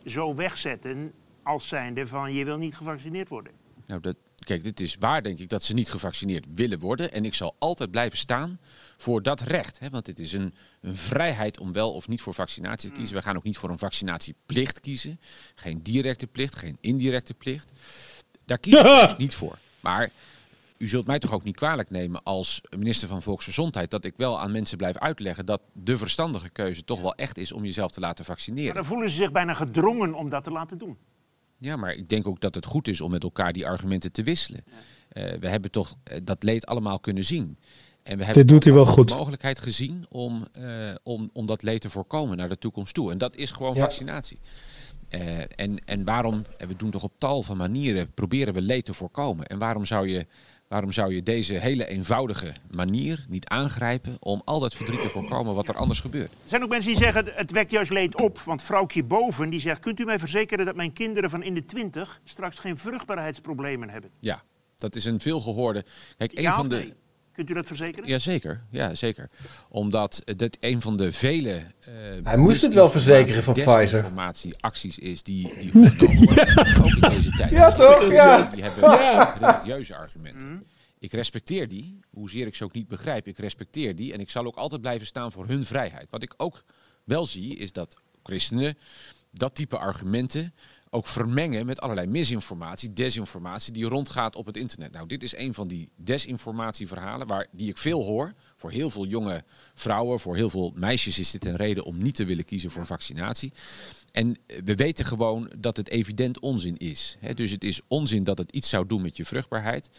zo wegzetten als zijnde van je wil niet gevaccineerd worden? Nou, dat, kijk, dit is waar, denk ik, dat ze niet gevaccineerd willen worden. En ik zal altijd blijven staan voor dat recht. Hè? Want het is een, een vrijheid om wel of niet voor vaccinatie te kiezen. We gaan ook niet voor een vaccinatieplicht kiezen. Geen directe plicht, geen indirecte plicht. Daar kiezen we dus niet voor. Maar u zult mij toch ook niet kwalijk nemen als minister van Volksgezondheid... dat ik wel aan mensen blijf uitleggen dat de verstandige keuze toch wel echt is om jezelf te laten vaccineren. Maar dan voelen ze zich bijna gedrongen om dat te laten doen. Ja, maar ik denk ook dat het goed is om met elkaar die argumenten te wisselen. Eh, we hebben toch eh, dat leed allemaal kunnen zien. En we hebben Dit doet hij wel goed. de mogelijkheid gezien om, eh, om, om dat leed te voorkomen naar de toekomst toe. En dat is gewoon Ja. vaccinatie. Eh, en, en waarom, en we doen toch op tal van manieren, proberen we leed te voorkomen. En waarom zou je, waarom zou je deze hele eenvoudige manier niet aangrijpen om al dat verdriet te voorkomen wat er anders gebeurt? Er zijn ook mensen die zeggen, het wekt juist leed op. Want vrouwtje boven, die zegt, kunt u mij verzekeren dat mijn kinderen van in de twintig straks geen vruchtbaarheidsproblemen hebben? Ja, dat is een veelgehoorde. Kijk, een Ja van de. nee? Kunt u dat verzekeren? Jazeker, ja, zeker. Omdat dat een van de vele. eh, Hij moest het wel verzekeren van Pfizer. desinformatie-acties is die, die. Ook in deze tijd. Ja, toch? Ja. Die hebben Ja. religieuze argumenten. Ik respecteer die, hoezeer ik ze ook niet begrijp. Ik respecteer die en ik zal ook altijd blijven staan voor hun vrijheid. Wat ik ook wel zie, is dat christenen dat type argumenten ook vermengen met allerlei misinformatie, desinformatie die rondgaat op het internet. Nou, dit is een van die desinformatieverhalen waar die ik veel hoor. Voor heel veel jonge vrouwen, voor heel veel meisjes is dit een reden om niet te willen kiezen voor vaccinatie. En eh, we weten gewoon dat het evident onzin is. Hè? Dus het is onzin dat het iets zou doen met je vruchtbaarheid.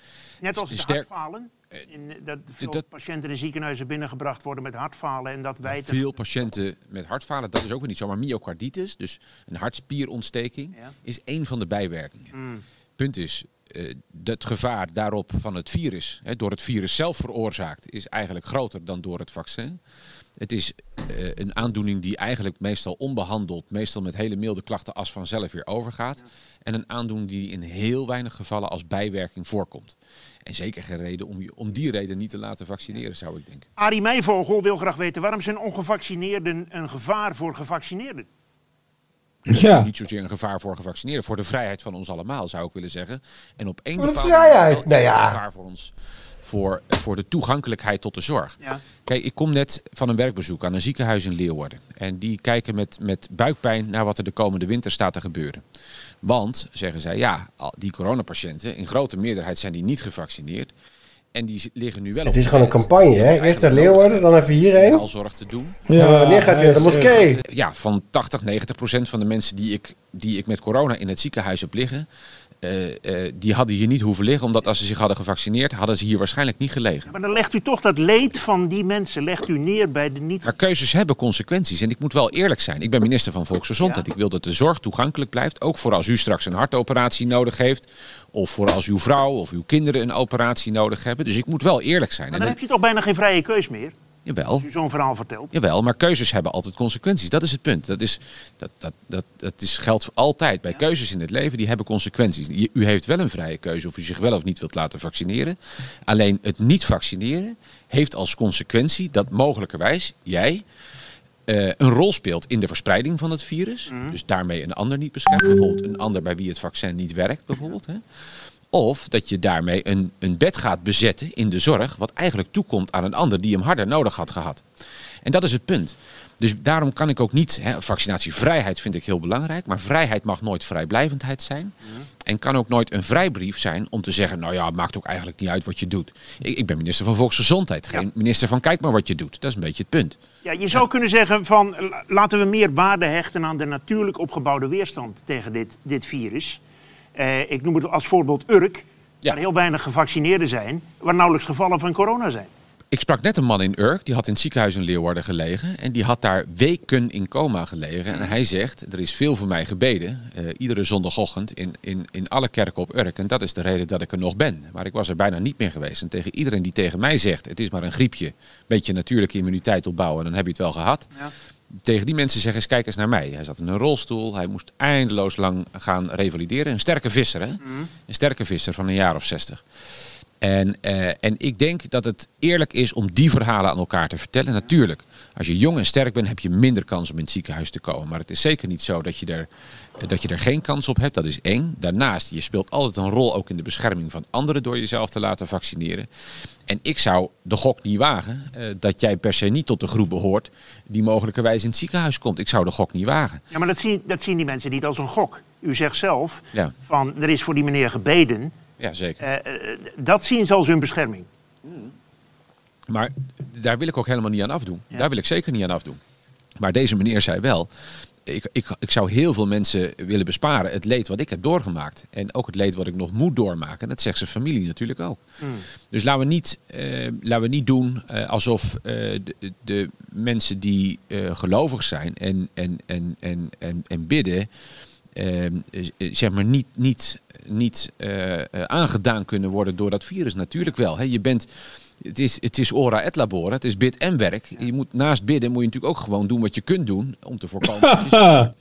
Net als de Sterk- hartfalen. In, dat veel dat- patiënten in ziekenhuizen binnengebracht worden met hartfalen. En dat wij... Veel patiënten met hartfalen, dat is ook weer niet zo, maar myocarditis, dus een hartspierontsteking, is één van de bijwerkingen. Mm. Punt is, eh, dat gevaar daarop van het virus, hè, door het virus zelf veroorzaakt, is eigenlijk groter dan door het vaccin. Het is eh, een aandoening die eigenlijk meestal onbehandeld, meestal met hele milde klachten als vanzelf weer overgaat. En een aandoening die in heel weinig gevallen als bijwerking voorkomt. En zeker geen reden om je om die reden niet te laten vaccineren, zou ik denken. Arie Meijvogel wil graag weten waarom zijn ongevaccineerden een gevaar voor gevaccineerden? Ja. Niet zozeer een gevaar voor gevaccineerden, voor de vrijheid van ons allemaal zou ik willen zeggen. En op één Voor de bepaalde vrijheid, nou ja. een gevaar voor ons, voor, voor de toegankelijkheid tot de zorg. Ja. Kijk, ik kom net van een werkbezoek aan een ziekenhuis in Leeuwarden. En die kijken met, met buikpijn naar wat er de komende winter staat te gebeuren. Want, zeggen zij, ja, al die coronapatiënten, in grote meerderheid zijn die niet gevaccineerd. En die liggen nu wel Het op is de gewoon een campagne, hè? Eerst naar Leeuwarden, dan even hierheen. Al zorg te doen. Ja, wanneer gaat naar de moskee? Ja, van 80, 90 procent van de mensen die ik, die ik met corona in het ziekenhuis heb liggen, eh, eh, die hadden hier niet hoeven liggen, omdat als ze zich hadden gevaccineerd, hadden ze hier waarschijnlijk niet gelegen. Maar dan legt u toch dat leed van die mensen legt u neer bij de niet... Maar keuzes hebben consequenties. En ik moet wel eerlijk zijn. Ik ben minister van Volksgezondheid. Ik wil dat de zorg toegankelijk blijft. Ook voor als u straks een hartoperatie nodig heeft. Of voor als uw vrouw of uw kinderen een operatie nodig hebben. Dus ik moet wel eerlijk zijn. Maar En dan heb je toch bijna geen vrije keus meer, jawel. als u zo'n verhaal vertelt. Jawel, maar keuzes hebben altijd consequenties. Dat is het punt. Dat, is, dat, dat, dat, dat is, geldt altijd. Bij keuzes in het leven, die hebben consequenties. Je- U heeft wel een vrije keuze of u zich wel of niet wilt laten vaccineren. Alleen het niet vaccineren heeft als consequentie dat mogelijkerwijs jij eh, een rol speelt in de verspreiding van het virus. Dus daarmee een ander niet beschermt. Bijvoorbeeld een ander bij wie het vaccin niet werkt. Bijvoorbeeld, hè. Of dat je daarmee een, een bed gaat bezetten in de zorg, wat eigenlijk toekomt aan een ander die hem harder nodig had gehad. En dat is het punt. Dus daarom kan ik ook niet, hè, vaccinatievrijheid vind ik heel belangrijk, maar vrijheid mag nooit vrijblijvendheid zijn. En kan ook nooit een vrijbrief zijn om te zeggen, nou ja, het maakt ook eigenlijk niet uit wat je doet. Ik, ik ben minister van Volksgezondheid, geen minister van kijk maar wat je doet. Dat is een beetje het punt. Ja, je zou kunnen zeggen van la- laten we meer waarde hechten aan de natuurlijk opgebouwde weerstand tegen dit, dit virus. Eh, ik noem het als voorbeeld Urk, waar heel weinig gevaccineerden zijn, waar nauwelijks gevallen van corona zijn. Ik sprak net een man in Urk, die had in het ziekenhuis in Leeuwarden gelegen. En die had daar weken in coma gelegen. En hij zegt, er is veel voor mij gebeden, eh, iedere zondagochtend in, in, in alle kerken op Urk. En dat is de reden dat ik er nog ben. Maar ik was er bijna niet meer geweest. En tegen iedereen die tegen mij zegt, het is maar een griepje, beetje natuurlijke immuniteit opbouwen, dan heb je het wel gehad. Tegen die mensen zeggen, eens kijk eens naar mij. Hij zat in een rolstoel, hij moest eindeloos lang gaan revalideren. Een sterke visser, hè? Een sterke visser van een jaar of zestig. En, eh, en ik denk dat het eerlijk is om die verhalen aan elkaar te vertellen. Natuurlijk, als je jong en sterk bent, heb je minder kans om in het ziekenhuis te komen. Maar het is zeker niet zo dat je er, dat je er geen kans op hebt. Dat is één. Daarnaast, je speelt altijd een rol ook in de bescherming van anderen door jezelf te laten vaccineren. En ik zou de gok niet wagen eh, dat jij per se niet tot de groep behoort die mogelijkerwijs in het ziekenhuis komt. Ik zou de gok niet wagen. Ja, maar dat zien, dat zien die mensen niet als een gok. U zegt zelf Ja, van er is voor die meneer gebeden. ja zeker. Eh, eh, dat zien ze als hun bescherming. Maar daar wil ik ook helemaal niet aan afdoen. Daar wil ik zeker niet aan afdoen. Maar deze meneer zei wel, ik, ik, ik zou heel veel mensen willen besparen het leed wat ik heb doorgemaakt. En ook het leed wat ik nog moet doormaken. En dat zegt zijn familie natuurlijk ook. Dus laten we niet, eh, laten we niet doen eh, alsof eh, de, de mensen die gelovig zijn en, en, en, en, en, en bidden, zeg maar niet, niet, niet aangedaan kunnen worden door dat virus. Natuurlijk wel. Hè. Je bent, het, is, het is ora et labora, het is bid en werk. Je moet, naast bidden moet je natuurlijk ook gewoon doen wat je kunt doen om te voorkomen dat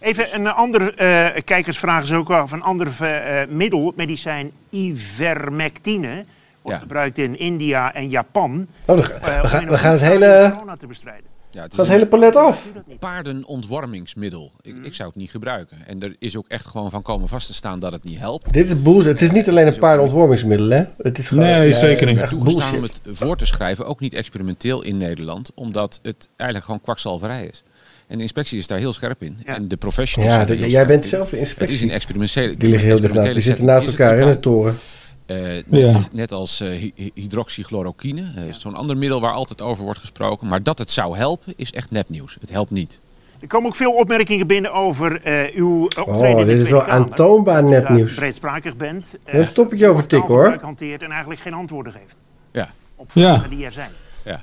Even een andere eh kijkersvraag is ook af. Een ander eh, middel, medicijn ivermectine, wordt gebruikt in India en Japan. Oh, eh, we, om gaan, we het hele, corona te bestrijden. Ja, het gaat het hele palet af. paardenontwormingsmiddel. Ik, ik zou het niet gebruiken. En er is ook echt gewoon van komen vast te staan dat het niet helpt. Dit is bullshit. Het is niet alleen een paardenontwormingsmiddel, hè? Het is gewoon, Nee, zeker niet. toegestaan om het voor te schrijven, ook niet experimenteel in Nederland, omdat het eigenlijk gewoon kwakzalverij is. En de inspectie is daar heel scherp in. En de professionals Ja, zijn de- heel jij scherp bent in. zelf de inspectie. Het is een experimentele Die liggen heel dicht naast- die zitten naast elkaar in de toren. Eh, net, Ja. net als eh, hy- hy- hydroxychloroquine, eh, zo'n ander middel waar altijd over wordt gesproken. Maar dat het zou helpen, is echt nepnieuws. Het helpt niet. Er komen ook veel opmerkingen binnen over eh, uw eh, optreden in Oh, de dit is wel aantoonbaar Dat u daar nepnieuws. breedsprakig bent. Ik een toppetje over tikken, hoor. hanteert en eigenlijk geen antwoorden geeft. Ja. Op vragen Ja. die er zijn. Ja.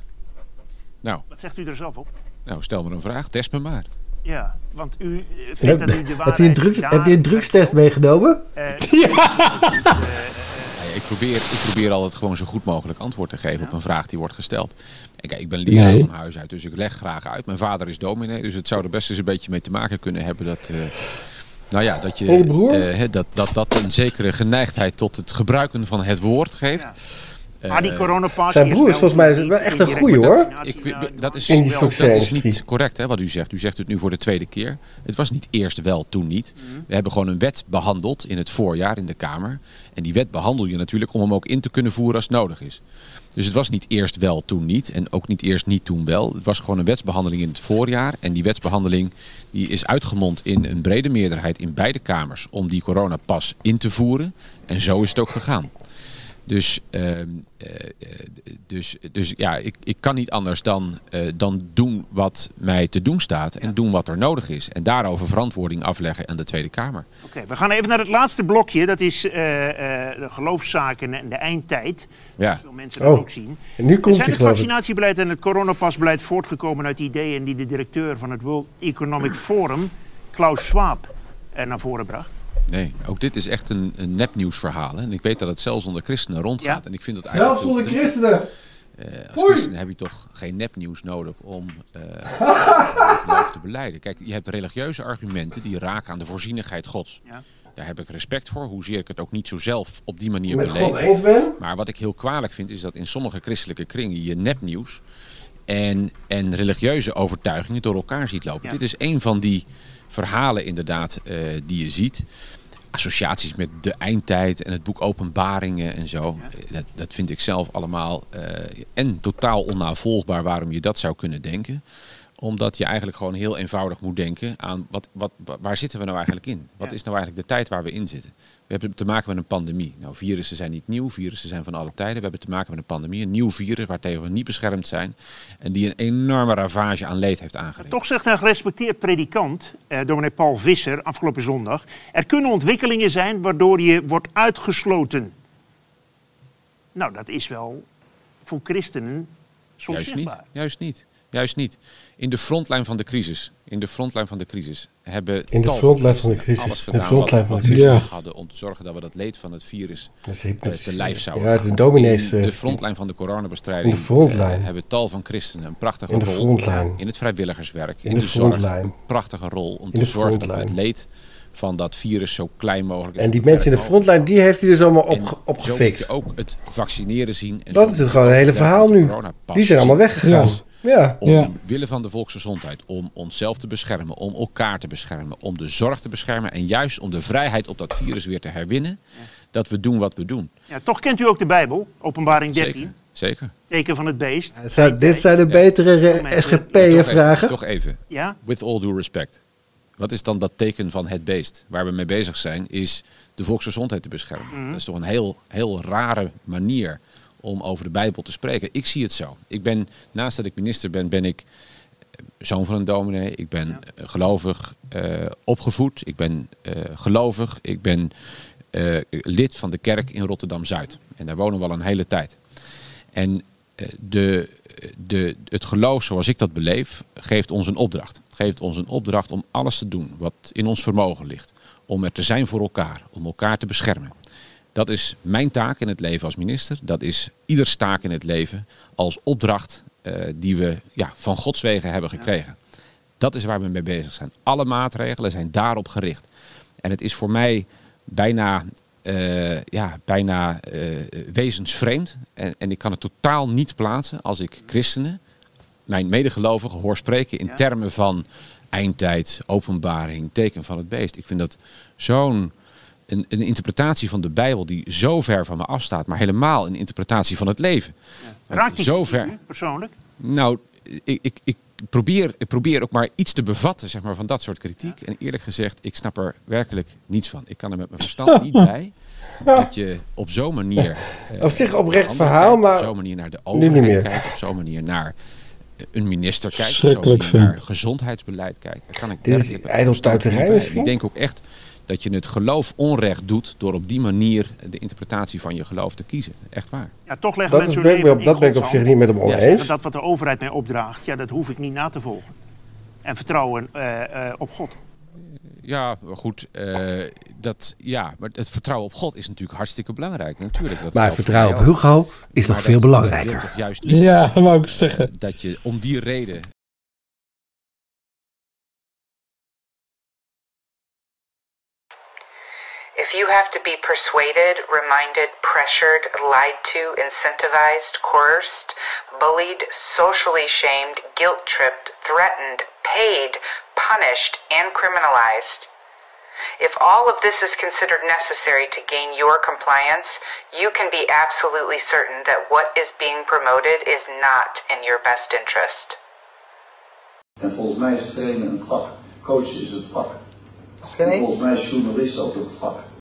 Nou, Wat zegt u er zelf op? nou, stel me een vraag. Test me maar. Ja, want u vindt Heb, dat u de heb waarheid je een, drugs, daar- heb je een drugstest meegenomen? Ja, ik, probeer, ik probeer altijd gewoon zo goed mogelijk antwoord te geven op een vraag die wordt gesteld. En kijk, ik ben leraar Nee. van huis uit, dus ik leg graag uit. Mijn vader is dominee, dus het zou er best eens een beetje mee te maken kunnen hebben dat... eh, nou ja, dat, je, eh, dat, dat dat een zekere geneigdheid tot het gebruiken van het woord geeft. Ah, die coronapas Zijn is broer is wel volgens mij wel echt een goeie, hoor. Ik, dat is, wel- dat is niet correct hè, wat u zegt. U zegt het nu voor de tweede keer. Het was niet eerst wel, toen niet. Mhm. We hebben gewoon een wet behandeld in het voorjaar in de Kamer. En die wet behandel je natuurlijk om hem ook in te kunnen voeren als het nodig is. Dus het was niet eerst wel, toen niet. En ook niet eerst niet, toen wel. Het was gewoon een wetsbehandeling in het voorjaar. En die wetsbehandeling die is uitgemond in een brede meerderheid in beide kamers om die coronapas in te voeren. En zo is het ook gegaan. Dus, ehm, eh, eh, dus, dus ja, ik, ik kan niet anders dan, eh, dan doen wat mij te doen staat en doen wat er nodig is. En daarover verantwoording afleggen aan de Tweede Kamer. Oké, we gaan even naar het laatste blokje. Dat is eh, eh, de geloofszaken en de eindtijd. Ja. Veel mensen dat Oh, ook zien. en nu komt Zijn het vaccinatiebeleid en het coronapasbeleid voortgekomen uit ideeën die de directeur van het World Economic Forum, Klaus Schwab, naar voren bracht? Nee, ook dit is echt een, een nepnieuwsverhaal. hè. En ik weet dat het zelfs onder christenen rondgaat. En ik vind dat eigenlijk Zelfs verdrietig. christenen. Eh, als christen heb je toch geen nepnieuws nodig om eh, je geloof te beleiden. Kijk, je hebt religieuze argumenten die raken aan de voorzienigheid Gods. Ja. Daar heb ik respect voor, hoezeer ik het ook niet zo zelf op die manier Met beleef. God eens ben? Maar wat ik heel kwalijk vind, is dat in sommige christelijke kringen je nepnieuws en, en religieuze overtuigingen door elkaar ziet lopen. Dit is een van die verhalen inderdaad eh, die je ziet. Associaties met de eindtijd en het boek Openbaringen en zo. Eh, Dat, dat vind ik zelf allemaal eh, en totaal onnavolgbaar waarom je dat zou kunnen denken omdat je eigenlijk gewoon heel eenvoudig moet denken aan wat, wat, wa- waar zitten we nou eigenlijk in? Wat is nou eigenlijk de tijd waar we in zitten? We hebben te maken met een pandemie. Nou, virussen zijn niet nieuw, virussen zijn van alle tijden. We hebben te maken met een pandemie, een nieuw virus waartegen we niet beschermd zijn. En die een enorme ravage aan leed heeft aangericht. Toch zegt een gerespecteerd predikant, eh, dominee Paul Visser, afgelopen zondag... er kunnen ontwikkelingen zijn waardoor je wordt uitgesloten. Nou, dat is wel voor christenen soms Juist niet. zichtbaar. Juist niet. Juist niet. In de frontlijn van de crisis, in de frontlijn van de crisis hebben In de tal frontlijn van de christenen crisis, alles de gedaan frontlijn wat, van wat de crisis. nodig hadden om te zorgen dat we dat leed van het virus Dat eh, te lijf zouden Ja, het is gaan. een dominees, In de frontlijn van de coronabestrijding In de frontlijn. eh, hebben tal van christenen een prachtige In de rol frontlijn. in het vrijwilligerswerk, in, In de, de zorg, frontlijn. een prachtige rol om In te zorgen dat we het frontlijn. leed van dat virus zo klein mogelijk is. En die mensen in de frontline, die heeft hij dus allemaal En opge- Zo moet opgefikt. je ook het vaccineren zien. En Dat is het gewoon het hele verhaal nu. Die zijn allemaal weggegaan. Ja. Om Ja. willen van de volksgezondheid, om onszelf te beschermen, om elkaar te beschermen, om de zorg te beschermen en juist om de vrijheid op dat virus weer te herwinnen, dat we doen wat we doen. Ja, toch kent u ook de Bijbel, openbaring 13, Zeker, zeker. teken van het beest. Het zijn- dit zijn de betere Toch even, SGP'en-vragen. toch even. Ja? With all due respect. Wat is dan dat teken van het beest? Waar we mee bezig zijn, is de volksgezondheid te beschermen. Mhm. Dat is toch een heel, heel rare manier om over de Bijbel te spreken. Ik zie het zo. Ik ben, naast dat ik minister ben, ben ik eh, zoon van een dominee. Ik ben eh, gelovig eh, opgevoed. Ik ben gelovig. Ik ben lid van de kerk in Rotterdam-Zuid. En daar wonen we al een hele tijd. En de, de, het geloof zoals ik dat beleef, geeft ons een opdracht. Geeft ons een opdracht om alles te doen wat in ons vermogen ligt. Om er te zijn voor elkaar, om elkaar te beschermen. Dat is mijn taak in het leven als minister. Dat is ieders taak in het leven als opdracht eh, die we ja, van Gods wegen hebben gekregen. Dat is waar we mee bezig zijn. Alle maatregelen zijn daarop gericht. En het is voor mij bijna, eh, ja, bijna eh, wezensvreemd. En, en ik kan het totaal niet plaatsen als ik christenen, mijn medegelovigen, hoor spreken in termen van eindtijd, openbaring, teken van het beest. Ik vind dat zo'n een, een interpretatie van de Bijbel die zo ver van me afstaat, maar helemaal een interpretatie van het leven. Raakt die zo ver. persoonlijk? Nou, ik, ik, ik, probeer, ik probeer ook maar iets te bevatten zeg maar, van dat soort kritiek. En eerlijk gezegd, ik snap er werkelijk niets van. Ik kan er met mijn verstand niet bij dat je op zo'n manier... eh, Op zich oprecht verhaal, kijkt, maar Op zo'n manier naar de overheid meer. kijkt, op zo'n manier naar eh, een minister kijkt, op zo'n manier naar gezondheidsbeleid kijkt. Daar kan ik Dit is bij. misschien? Ik denk ook echt dat je het geloof onrecht doet door op die manier de interpretatie van je geloof te kiezen. Echt waar. Ja, toch leggen Dat mensen hun op- in dat ben ik op zich niet met hem oneens. Zeggen Dat wat de overheid mij opdraagt, ja, dat hoef ik niet na te volgen. En vertrouwen eh, eh, op God. Ja, maar goed. eh, dat, ja, maar het vertrouwen op God is natuurlijk hartstikke belangrijk. Natuurlijk, dat Maar vertrouwen op. Hugo is Maar nog veel belangrijker. Dat wil toch juist niet Ja, wou ik zeggen. Dat je om die reden If you have to be persuaded, reminded, pressured, lied to, incentivized, coerced, bullied, socially shamed, guilt tripped, threatened, paid, punished, and criminalized, if all of this is considered necessary to gain your compliance, you can be absolutely certain that what is being promoted is not in your best interest. En volgens mij is trainen een vak. Coachen is een vak. Volgens mij is journalist ook een vak.